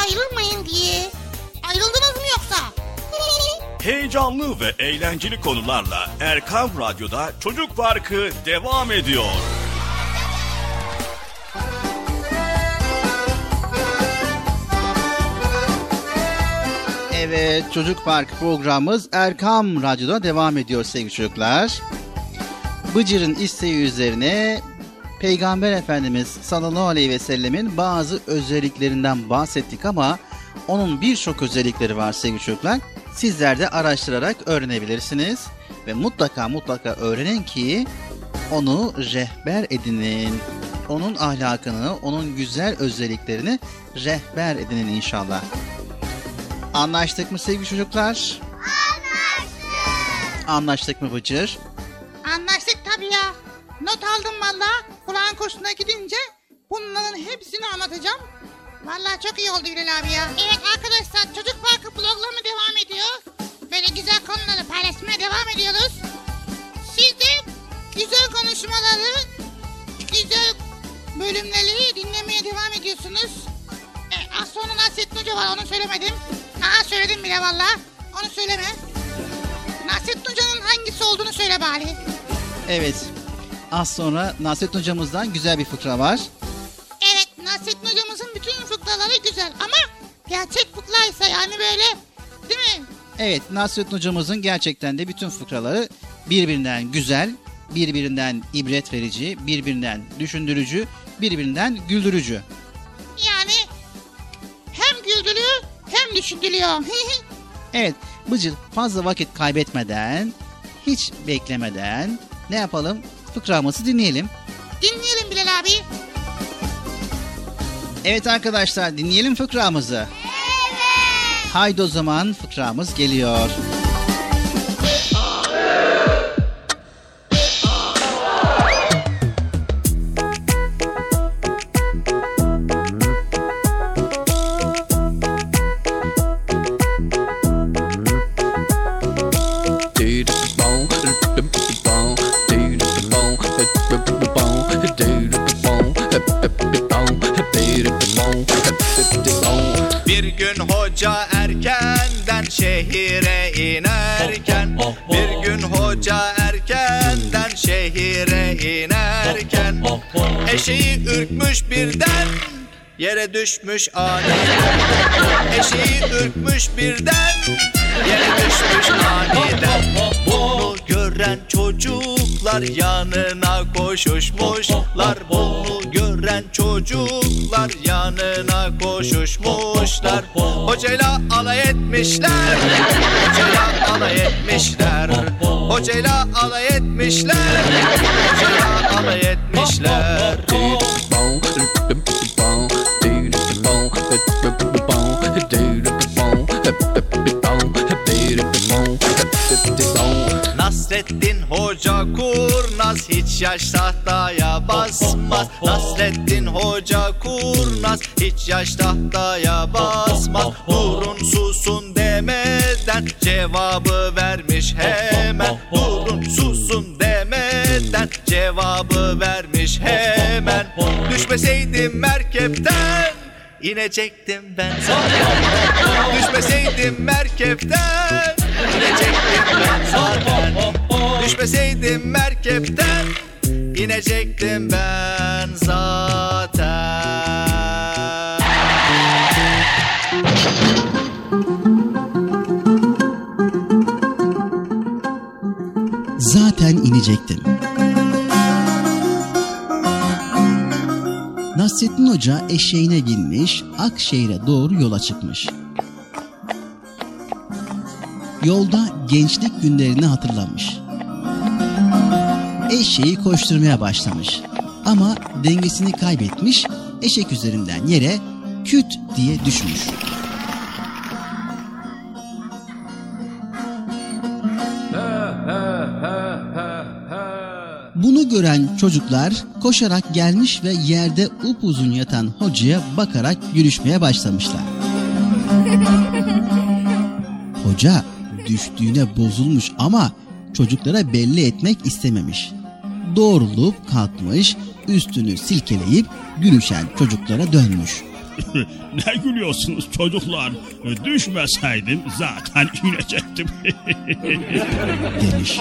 ayrılmayın diye. Ayrıldınız mı yoksa? [LAUGHS] Heyecanlı ve eğlenceli konularla Erkan Radyo'da Çocuk Parkı devam ediyor. Evet Çocuk Park programımız Erkam Radyo'da devam ediyor sevgili çocuklar. Bıcır'ın isteği üzerine Peygamber Efendimiz sallallahu aleyhi ve sellemin bazı özelliklerinden bahsettik ama onun birçok özellikleri var sevgili çocuklar. Sizler de araştırarak öğrenebilirsiniz ve mutlaka mutlaka öğrenin ki onu rehber edinin. Onun ahlakını, onun güzel özelliklerini rehber edinin inşallah. Anlaştık mı sevgili çocuklar? Anlaştık. Anlaştık mı Bıcır? Not aldım valla. Kur'an kursuna gidince bunların hepsini anlatacağım. Valla çok iyi oldu Ünal abi ya. Evet arkadaşlar Çocuk Parkı programı devam ediyor. Böyle güzel konuları paylaşmaya devam ediyoruz. Siz de güzel konuşmaları, güzel bölümleri dinlemeye devam ediyorsunuz. E, az sonra Nasrettin Hoca var onu söylemedim. Aa söyledim bile valla. Onu söyleme. Nasrettin Hoca'nın hangisi olduğunu söyle bari. Evet. Az sonra Nasrettin hocamızdan güzel bir fıkra var. Evet Nasrettin hocamızın bütün fıkraları güzel ama gerçek fıkraysa yani böyle değil mi? Evet Nasrettin hocamızın gerçekten de bütün fıkraları birbirinden güzel, birbirinden ibret verici, birbirinden düşündürücü, birbirinden güldürücü. Yani hem güldürüyor hem düşündürüyor. [LAUGHS] Evet Bıcır fazla vakit kaybetmeden, hiç beklemeden ne yapalım? Fıkramızı dinleyelim. Dinleyelim Bilal abi. Evet arkadaşlar dinleyelim fıkramızı. Evet. Haydi o zaman fıkramız geliyor. Bir Eşeği ürkmüş birden Yere düşmüş aniden Eşeği ürkmüş birden Yere düşmüş aniden Bunu gören çocuklar yanına koşuşmuşlar. Bunu gören çocuklar yanına koşuşmuşlar. Hocayla alay etmişler Hocayla alay etmişler. Hocayla alay etmişler Hocayla alay etmişler Nasrettin Hoca kurnaz hiç yaş tahtaya basmaz. Nasrettin Hoca kurnaz hiç yaş tahtaya basmaz. Durun susun demeden cevabı vermiş hemen. Durun cevabı vermiş hemen. Düşmeseydim merkepten inecektim ben. Zaten Düşmeseydim merkepten inecektim ben. Zaten Düşmeseydim merkepten inecektim ben zaten. Zaten inecektim. Nasrettin Hoca eşeğine binmiş, Akşehir'e doğru yola çıkmış. Yolda gençlik günlerini hatırlamış. Eşeği koşturmaya başlamış. Ama dengesini kaybetmiş, eşek üzerinden yere küt diye düşmüş. Gören çocuklar koşarak gelmiş ve yerde upuzun yatan hocaya bakarak gülüşmeye başlamışlar. [LAUGHS] Hoca düştüğüne bozulmuş ama çocuklara belli etmek istememiş. Doğrulup kalkmış, üstünü silkeleyip gülüşen çocuklara dönmüş. [LAUGHS] ne gülüyorsunuz çocuklar? Düşmeseydim zaten inecektim. demiş.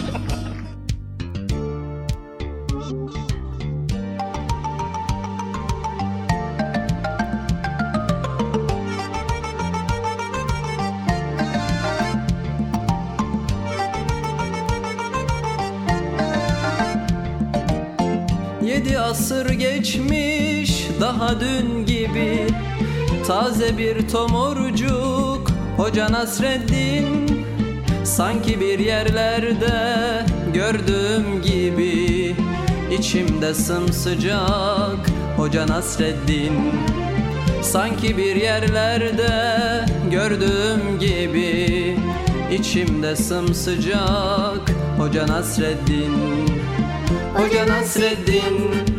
Dün gibi. Taze bir tomurcuk Hoca Nasreddin. Sanki bir yerlerde gördüğüm gibi. İçimde sımsıcak Hoca Nasreddin. Sanki bir yerlerde gördüğüm gibi. İçimde sımsıcak Hoca Nasreddin. Hoca Nasreddin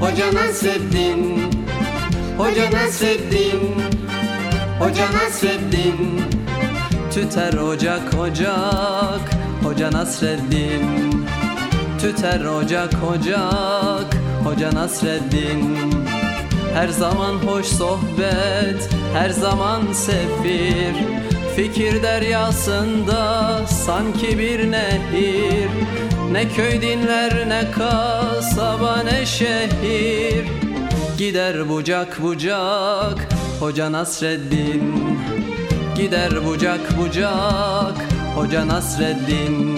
Hoca Nasreddin Hoca Nasreddin Hoca Nasreddin Tüter ocak ocak. Hoca Nasreddin Tüter ocak ocak. Hoca Nasreddin Her zaman hoş sohbet Her zaman sefir Fikir deryasında sanki bir nehir. Ne köy dinler ne kasaba ne şehir. Gider bucak bucak Hoca Nasreddin. Gider bucak bucak Hoca Nasreddin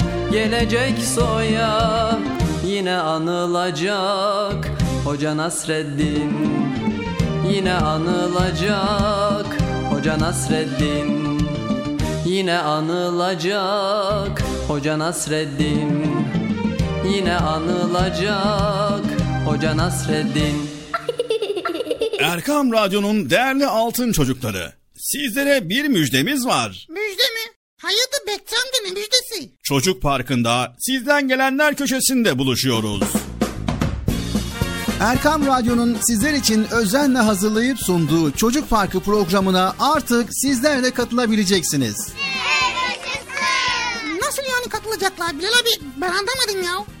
gelecek soya Yine anılacak Hoca Nasreddin Yine anılacak Hoca Nasreddin Yine anılacak Hoca Nasreddin Yine anılacak Hoca Nasreddin Erkam Radyo'nun değerli altın çocukları. Sizlere bir müjdemiz var. Müjde amca ne müjdesi? Çocuk Parkı'nda sizden gelenler köşesinde buluşuyoruz. Erkam Radyo'nun sizler için özenle hazırlayıp sunduğu Çocuk Parkı programına artık sizler de katılabileceksiniz. Nasıl yani katılacaklar Bilal abi ben anlamadım ya.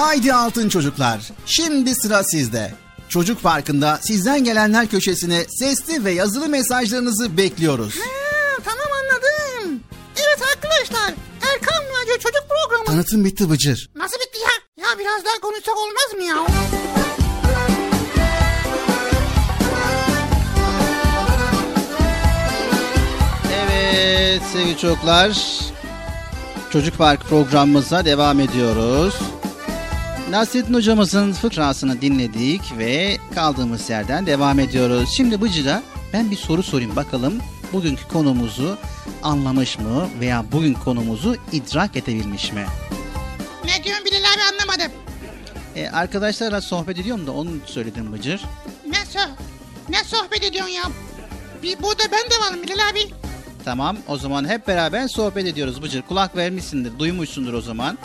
Haydi altın çocuklar. Şimdi sıra sizde. Çocuk Parkı'nda sizden gelenler köşesine sesli ve yazılı mesajlarınızı bekliyoruz. Ha, tamam anladım. Evet arkadaşlar Erkan Radyo Çocuk Programı. Tanıtım bitti Bıcır. Nasıl bitti ya? Ya biraz daha konuşsak olmaz mı ya? Evet sevgili çocuklar. Çocuk Park programımıza devam ediyoruz. Nasrettin hocamızın fıkrasını dinledik ve kaldığımız yerden devam ediyoruz. Şimdi Bıcır'a ben bir soru sorayım bakalım bugünkü konumuzu anlamış mı veya bugün konumuzu idrak edebilmiş mi? Ne diyorsun Bilal abi anlamadım. E, arkadaşlarla sohbet ediyorum da onu söyledim Bıcır. Ne, so ne sohbet ediyorsun ya? Bir, burada ben de varım Bilal abi. Tamam o zaman hep beraber sohbet ediyoruz Bıcır. Kulak vermişsindir, duymuşsundur o zaman.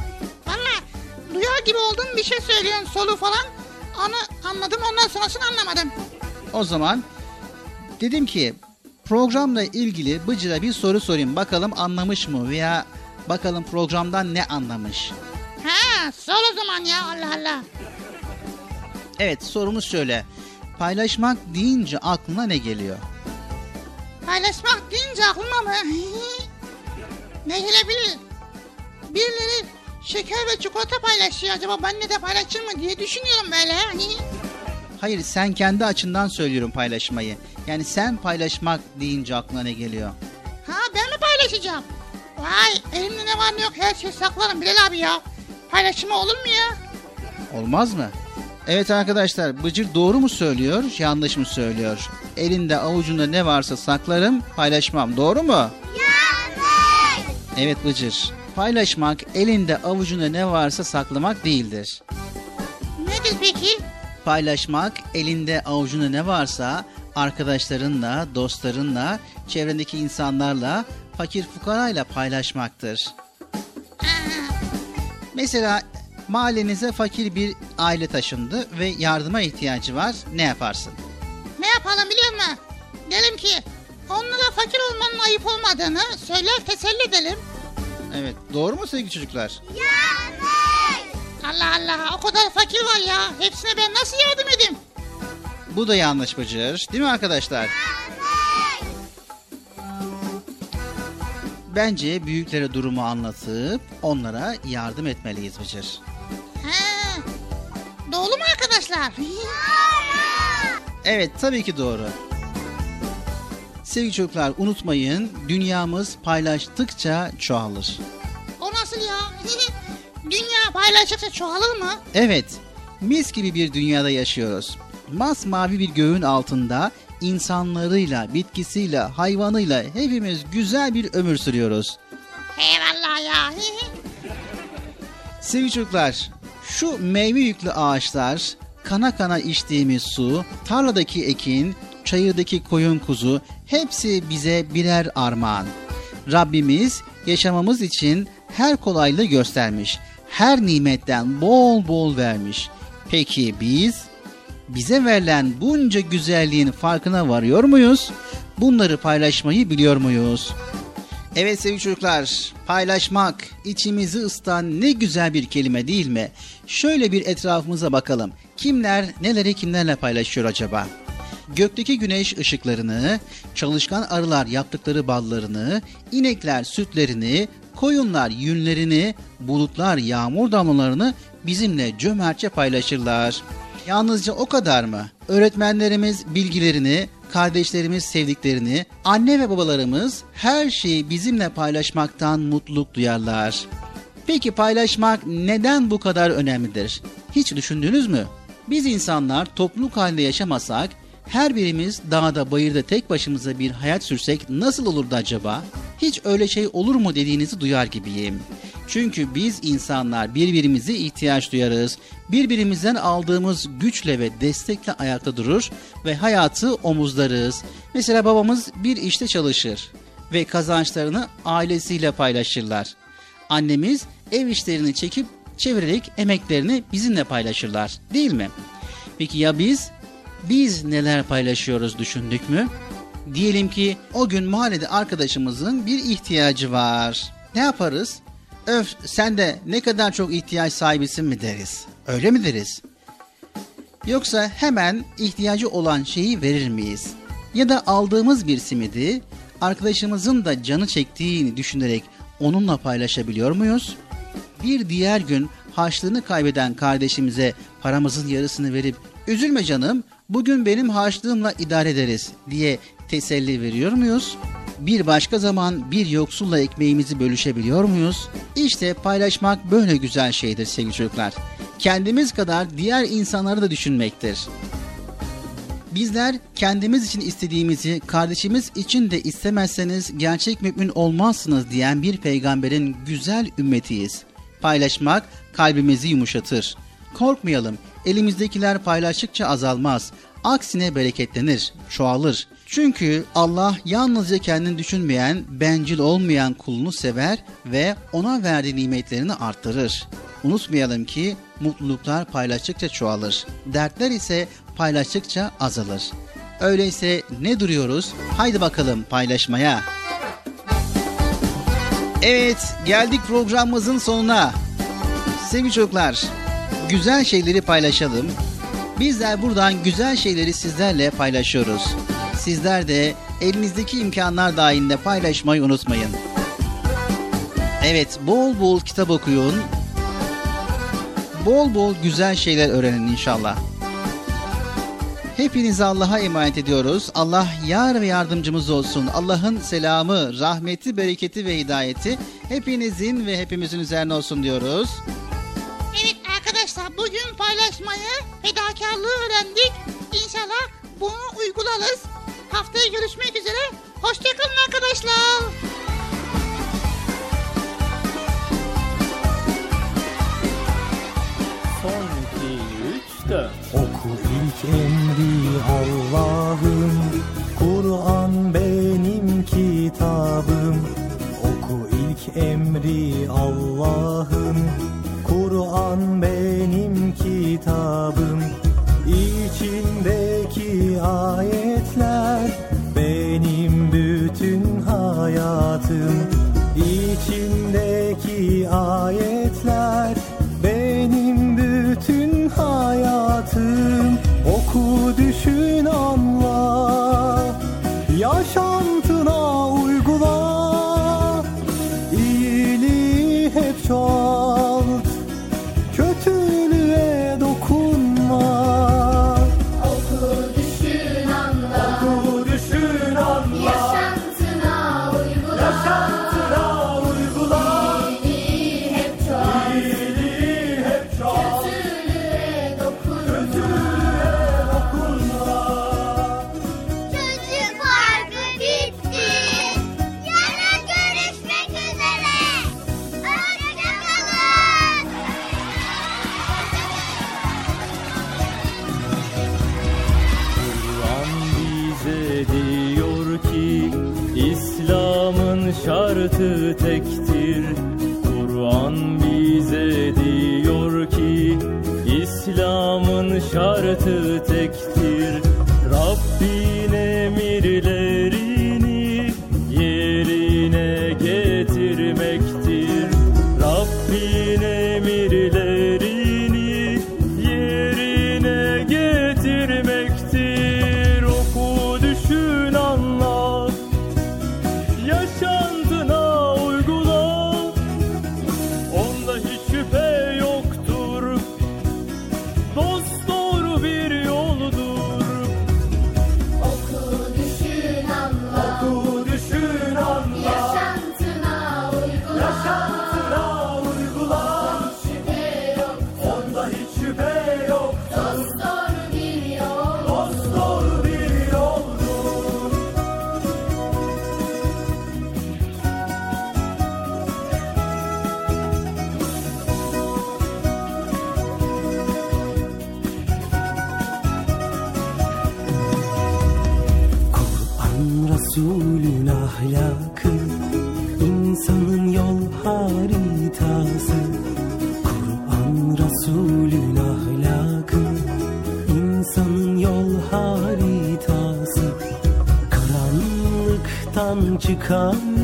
Gibi oldum bir şey söylüyorsun solu falan. Onu anladım ondan sonrasını anlamadım. O zaman dedim ki programla ilgili Bıcır'a bir soru sorayım. Bakalım anlamış mı veya bakalım programdan ne anlamış? Ha sor o zaman ya Allah Allah. Evet sorumuz şöyle. Paylaşmak deyince aklına ne geliyor? Paylaşmak deyince aklıma mı? [LAUGHS] ne gelebilir? Birileri şeker ve çikolata paylaşıyor acaba benle de paylaşır mı diye düşünüyorum böyle. [LAUGHS] Hayır sen kendi açından söylüyorum paylaşmayı. Yani sen paylaşmak deyince aklına ne geliyor? Ha ben mi paylaşacağım? Vay elimde ne var ne yok her şeyi saklarım Bilal abi ya. Paylaşımı olur mu ya? Olmaz mı? Evet arkadaşlar Bıcır doğru mu söylüyor yanlış mı söylüyor? Elinde avucunda ne varsa saklarım paylaşmam doğru mu? Yanlış. Evet Bıcır. Paylaşmak elinde avucunda ne varsa saklamak değildir. Nedir peki? Paylaşmak elinde avucunda ne varsa arkadaşlarınla, dostlarınla, çevrendeki insanlarla, fakir fukarayla paylaşmaktır. Mesela mahallenize fakir bir aile taşındı ve yardıma ihtiyacı var. Ne yaparsın? Ne yapalım biliyor musun? Derim ki onlara fakir olmanın ayıp olmadığını söyler teselli edelim. Evet, doğru mu sevgili çocuklar? Allah Allah o kadar fakir var ya. Hepsine ben nasıl yardım edeyim? Bu da yanlış Bıcır. Değil mi arkadaşlar? Bence büyüklere durumu anlatıp onlara yardım etmeliyiz Bıcır. He. Doğru mu arkadaşlar? Evet tabii ki doğru. Sevgili çocuklar unutmayın dünyamız paylaştıkça çoğalır. o nasıl ya? [LAUGHS] Dünya paylaşırsa çoğalır mı? Evet mis gibi bir dünyada yaşıyoruz. Masmavi bir göğün altında insanlarıyla, bitkisiyle, hayvanıyla hepimiz güzel bir ömür sürüyoruz. Eyvallah ya. [LAUGHS] Sevgili çocuklar, şu meyve yüklü ağaçlar, kana kana içtiğimiz su, tarladaki ekin, çayırdaki koyun kuzu hepsi bize birer armağan. Rabbimiz yaşamamız için her kolaylığı göstermiş. Her nimetten bol bol vermiş. Peki biz bize verilen bunca güzelliğin farkına varıyor muyuz? Bunları paylaşmayı biliyor muyuz? Evet sevgili çocuklar, paylaşmak, içimizi ısıtan ne güzel bir kelime değil mi? Şöyle bir etrafımıza bakalım. Kimler neleri kimlerle paylaşıyor acaba? Gökteki güneş ışıklarını, çalışkan arılar yaptıkları ballarını, inekler sütlerini, koyunlar yünlerini, bulutlar yağmur damlalarını bizimle cömertçe paylaşırlar. Yalnızca o kadar mı? Öğretmenlerimiz bilgilerini, kardeşlerimiz sevdiklerini, anne ve babalarımız her şeyi bizimle paylaşmaktan mutluluk duyarlar. Peki paylaşmak neden bu kadar önemlidir? Hiç düşündünüz mü? Biz insanlar topluluk halinde yaşamasak, her birimiz dağda bayırda tek başımıza bir hayat sürsek nasıl olurdu acaba? Hiç öyle şey olur mu dediğinizi duyar gibiyim. Çünkü biz insanlar birbirimize ihtiyaç duyarız. Birbirimizden aldığımız güçle ve destekle ayakta durur ve hayatı omuzlarız. Mesela babamız bir işte çalışır ve kazançlarını ailesiyle paylaşırlar. Annemiz ev işlerini çekip çevirerek emeklerini bizimle paylaşırlar değil mi? Peki ya biz? Biz neler paylaşıyoruz düşündük mü? Diyelim ki o gün mahallede arkadaşımızın bir ihtiyacı var. Ne yaparız? Öf sen de ne kadar çok ihtiyaç sahibisin mi deriz? Öyle mi deriz? Yoksa hemen ihtiyacı olan şeyi verir miyiz? Ya da aldığımız bir simidi arkadaşımızın da canı çektiğini düşünerek onunla paylaşabiliyor muyuz? Bir diğer gün harçlığını kaybeden kardeşimize paramızın yarısını verip üzülme canım bugün benim harçlığımla idare ederiz diye teselli veriyor muyuz? Bir başka zaman bir yoksulla ekmeğimizi bölüşebiliyor muyuz? İşte paylaşmak böyle güzel şeydir sevgili çocuklar. Kendimiz kadar diğer insanları da düşünmektir. Bizler kendimiz için istediğimizi kardeşimiz için de istemezseniz gerçek mümin olmazsınız diyen bir peygamberin güzel ümmetiyiz. Paylaşmak kalbimizi yumuşatır. Korkmayalım, elimizdekiler paylaştıkça azalmaz. Aksine bereketlenir, çoğalır. Çünkü Allah yalnızca kendini düşünmeyen, bencil olmayan kulunu sever ve ona verdiği nimetlerini arttırır. Unutmayalım ki mutluluklar paylaştıkça çoğalır. Dertler ise paylaştıkça azalır. Öyleyse ne duruyoruz? Haydi bakalım paylaşmaya. Evet, geldik programımızın sonuna. Sevgili çocuklar, güzel şeyleri paylaşalım. Bizler buradan güzel şeyleri sizlerle paylaşıyoruz. Sizler de elinizdeki imkanlar dahilinde paylaşmayı unutmayın. Evet, bol bol kitap okuyun. Bol bol güzel şeyler öğrenin inşallah. Hepinizi Allah'a emanet ediyoruz. Allah yar ve yardımcımız olsun. Allah'ın selamı, rahmeti, bereketi ve hidayeti hepinizin ve hepimizin üzerine olsun diyoruz. Arkadaşlar bugün paylaşmayı, fedakarlığı öğrendik. İnşallah bunu uygularız. Haftaya görüşmek üzere. Hoşçakalın arkadaşlar. Son iki, üç, dört. Oku ilk emri Allah'ım Kur'an benim kitabım Oku ilk emri kitabım İçindeki ayetler come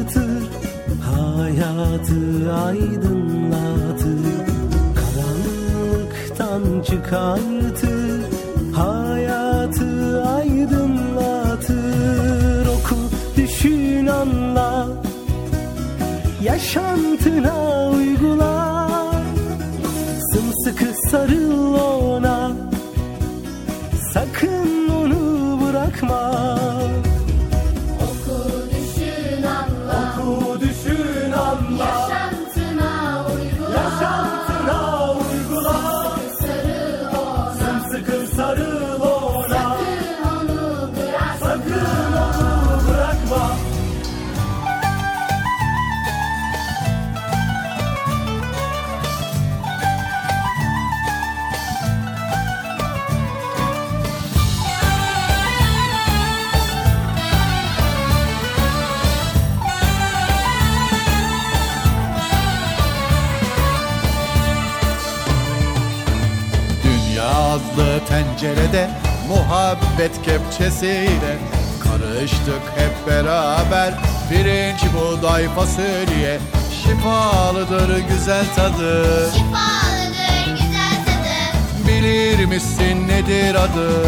de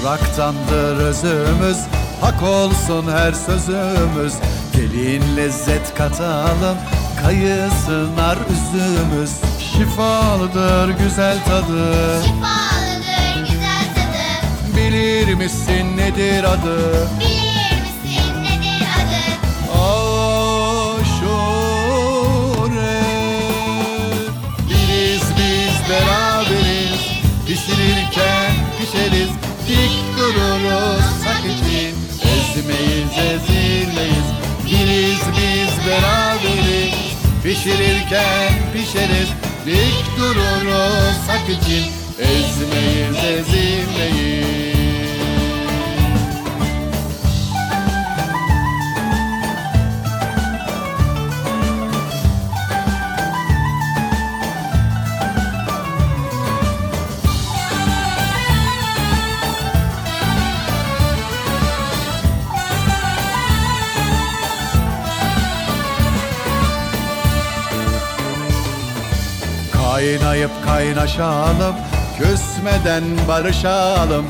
Topraktandır özümüz Hak olsun her sözümüz. Gelin lezzet katalım Kayısınar üzümüz. Şifalıdır güzel tadı. Şifalıdır güzel tadı. Bilir misin nedir adı? Bilir misin nedir adı? Aşure. Biriz biz beraberiz. Pişirirken pişeriz ezilmeyiz Biriz biz beraberiz. Pişirirken pişeriz. Dik dururuz hak için. Ezmeyiz ezilmeyiz Kaynayıp kaynaşalım Küsmeden barışalım.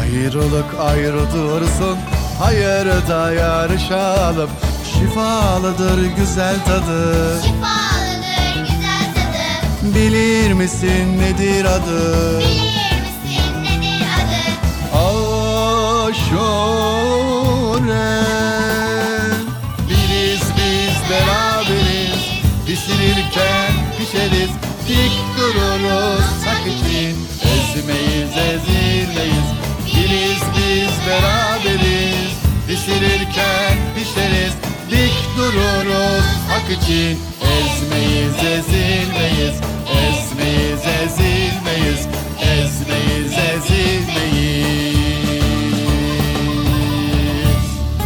Ayrılık ayrı dursun Hayırda yarışalım. Şifalıdır güzel tadı. Şifalıdır güzel tadı. Bilir misin nedir adı? Bilir misin nedir adı? Aşure. Biriz biz beraberiz Pişirirken pişeriz. Dik dururuz hak için. Ezmeyiz ezilmeyiz. Biriz biz beraberiz. Pişirirken pişeriz. Dik dururuz hak için. Ezmeyiz ezilmeyiz. Ezmeyiz ezilmeyiz. Ezmeyiz ezilmeyiz.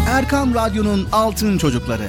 Erkam Radyo'nun Altın Çocukları.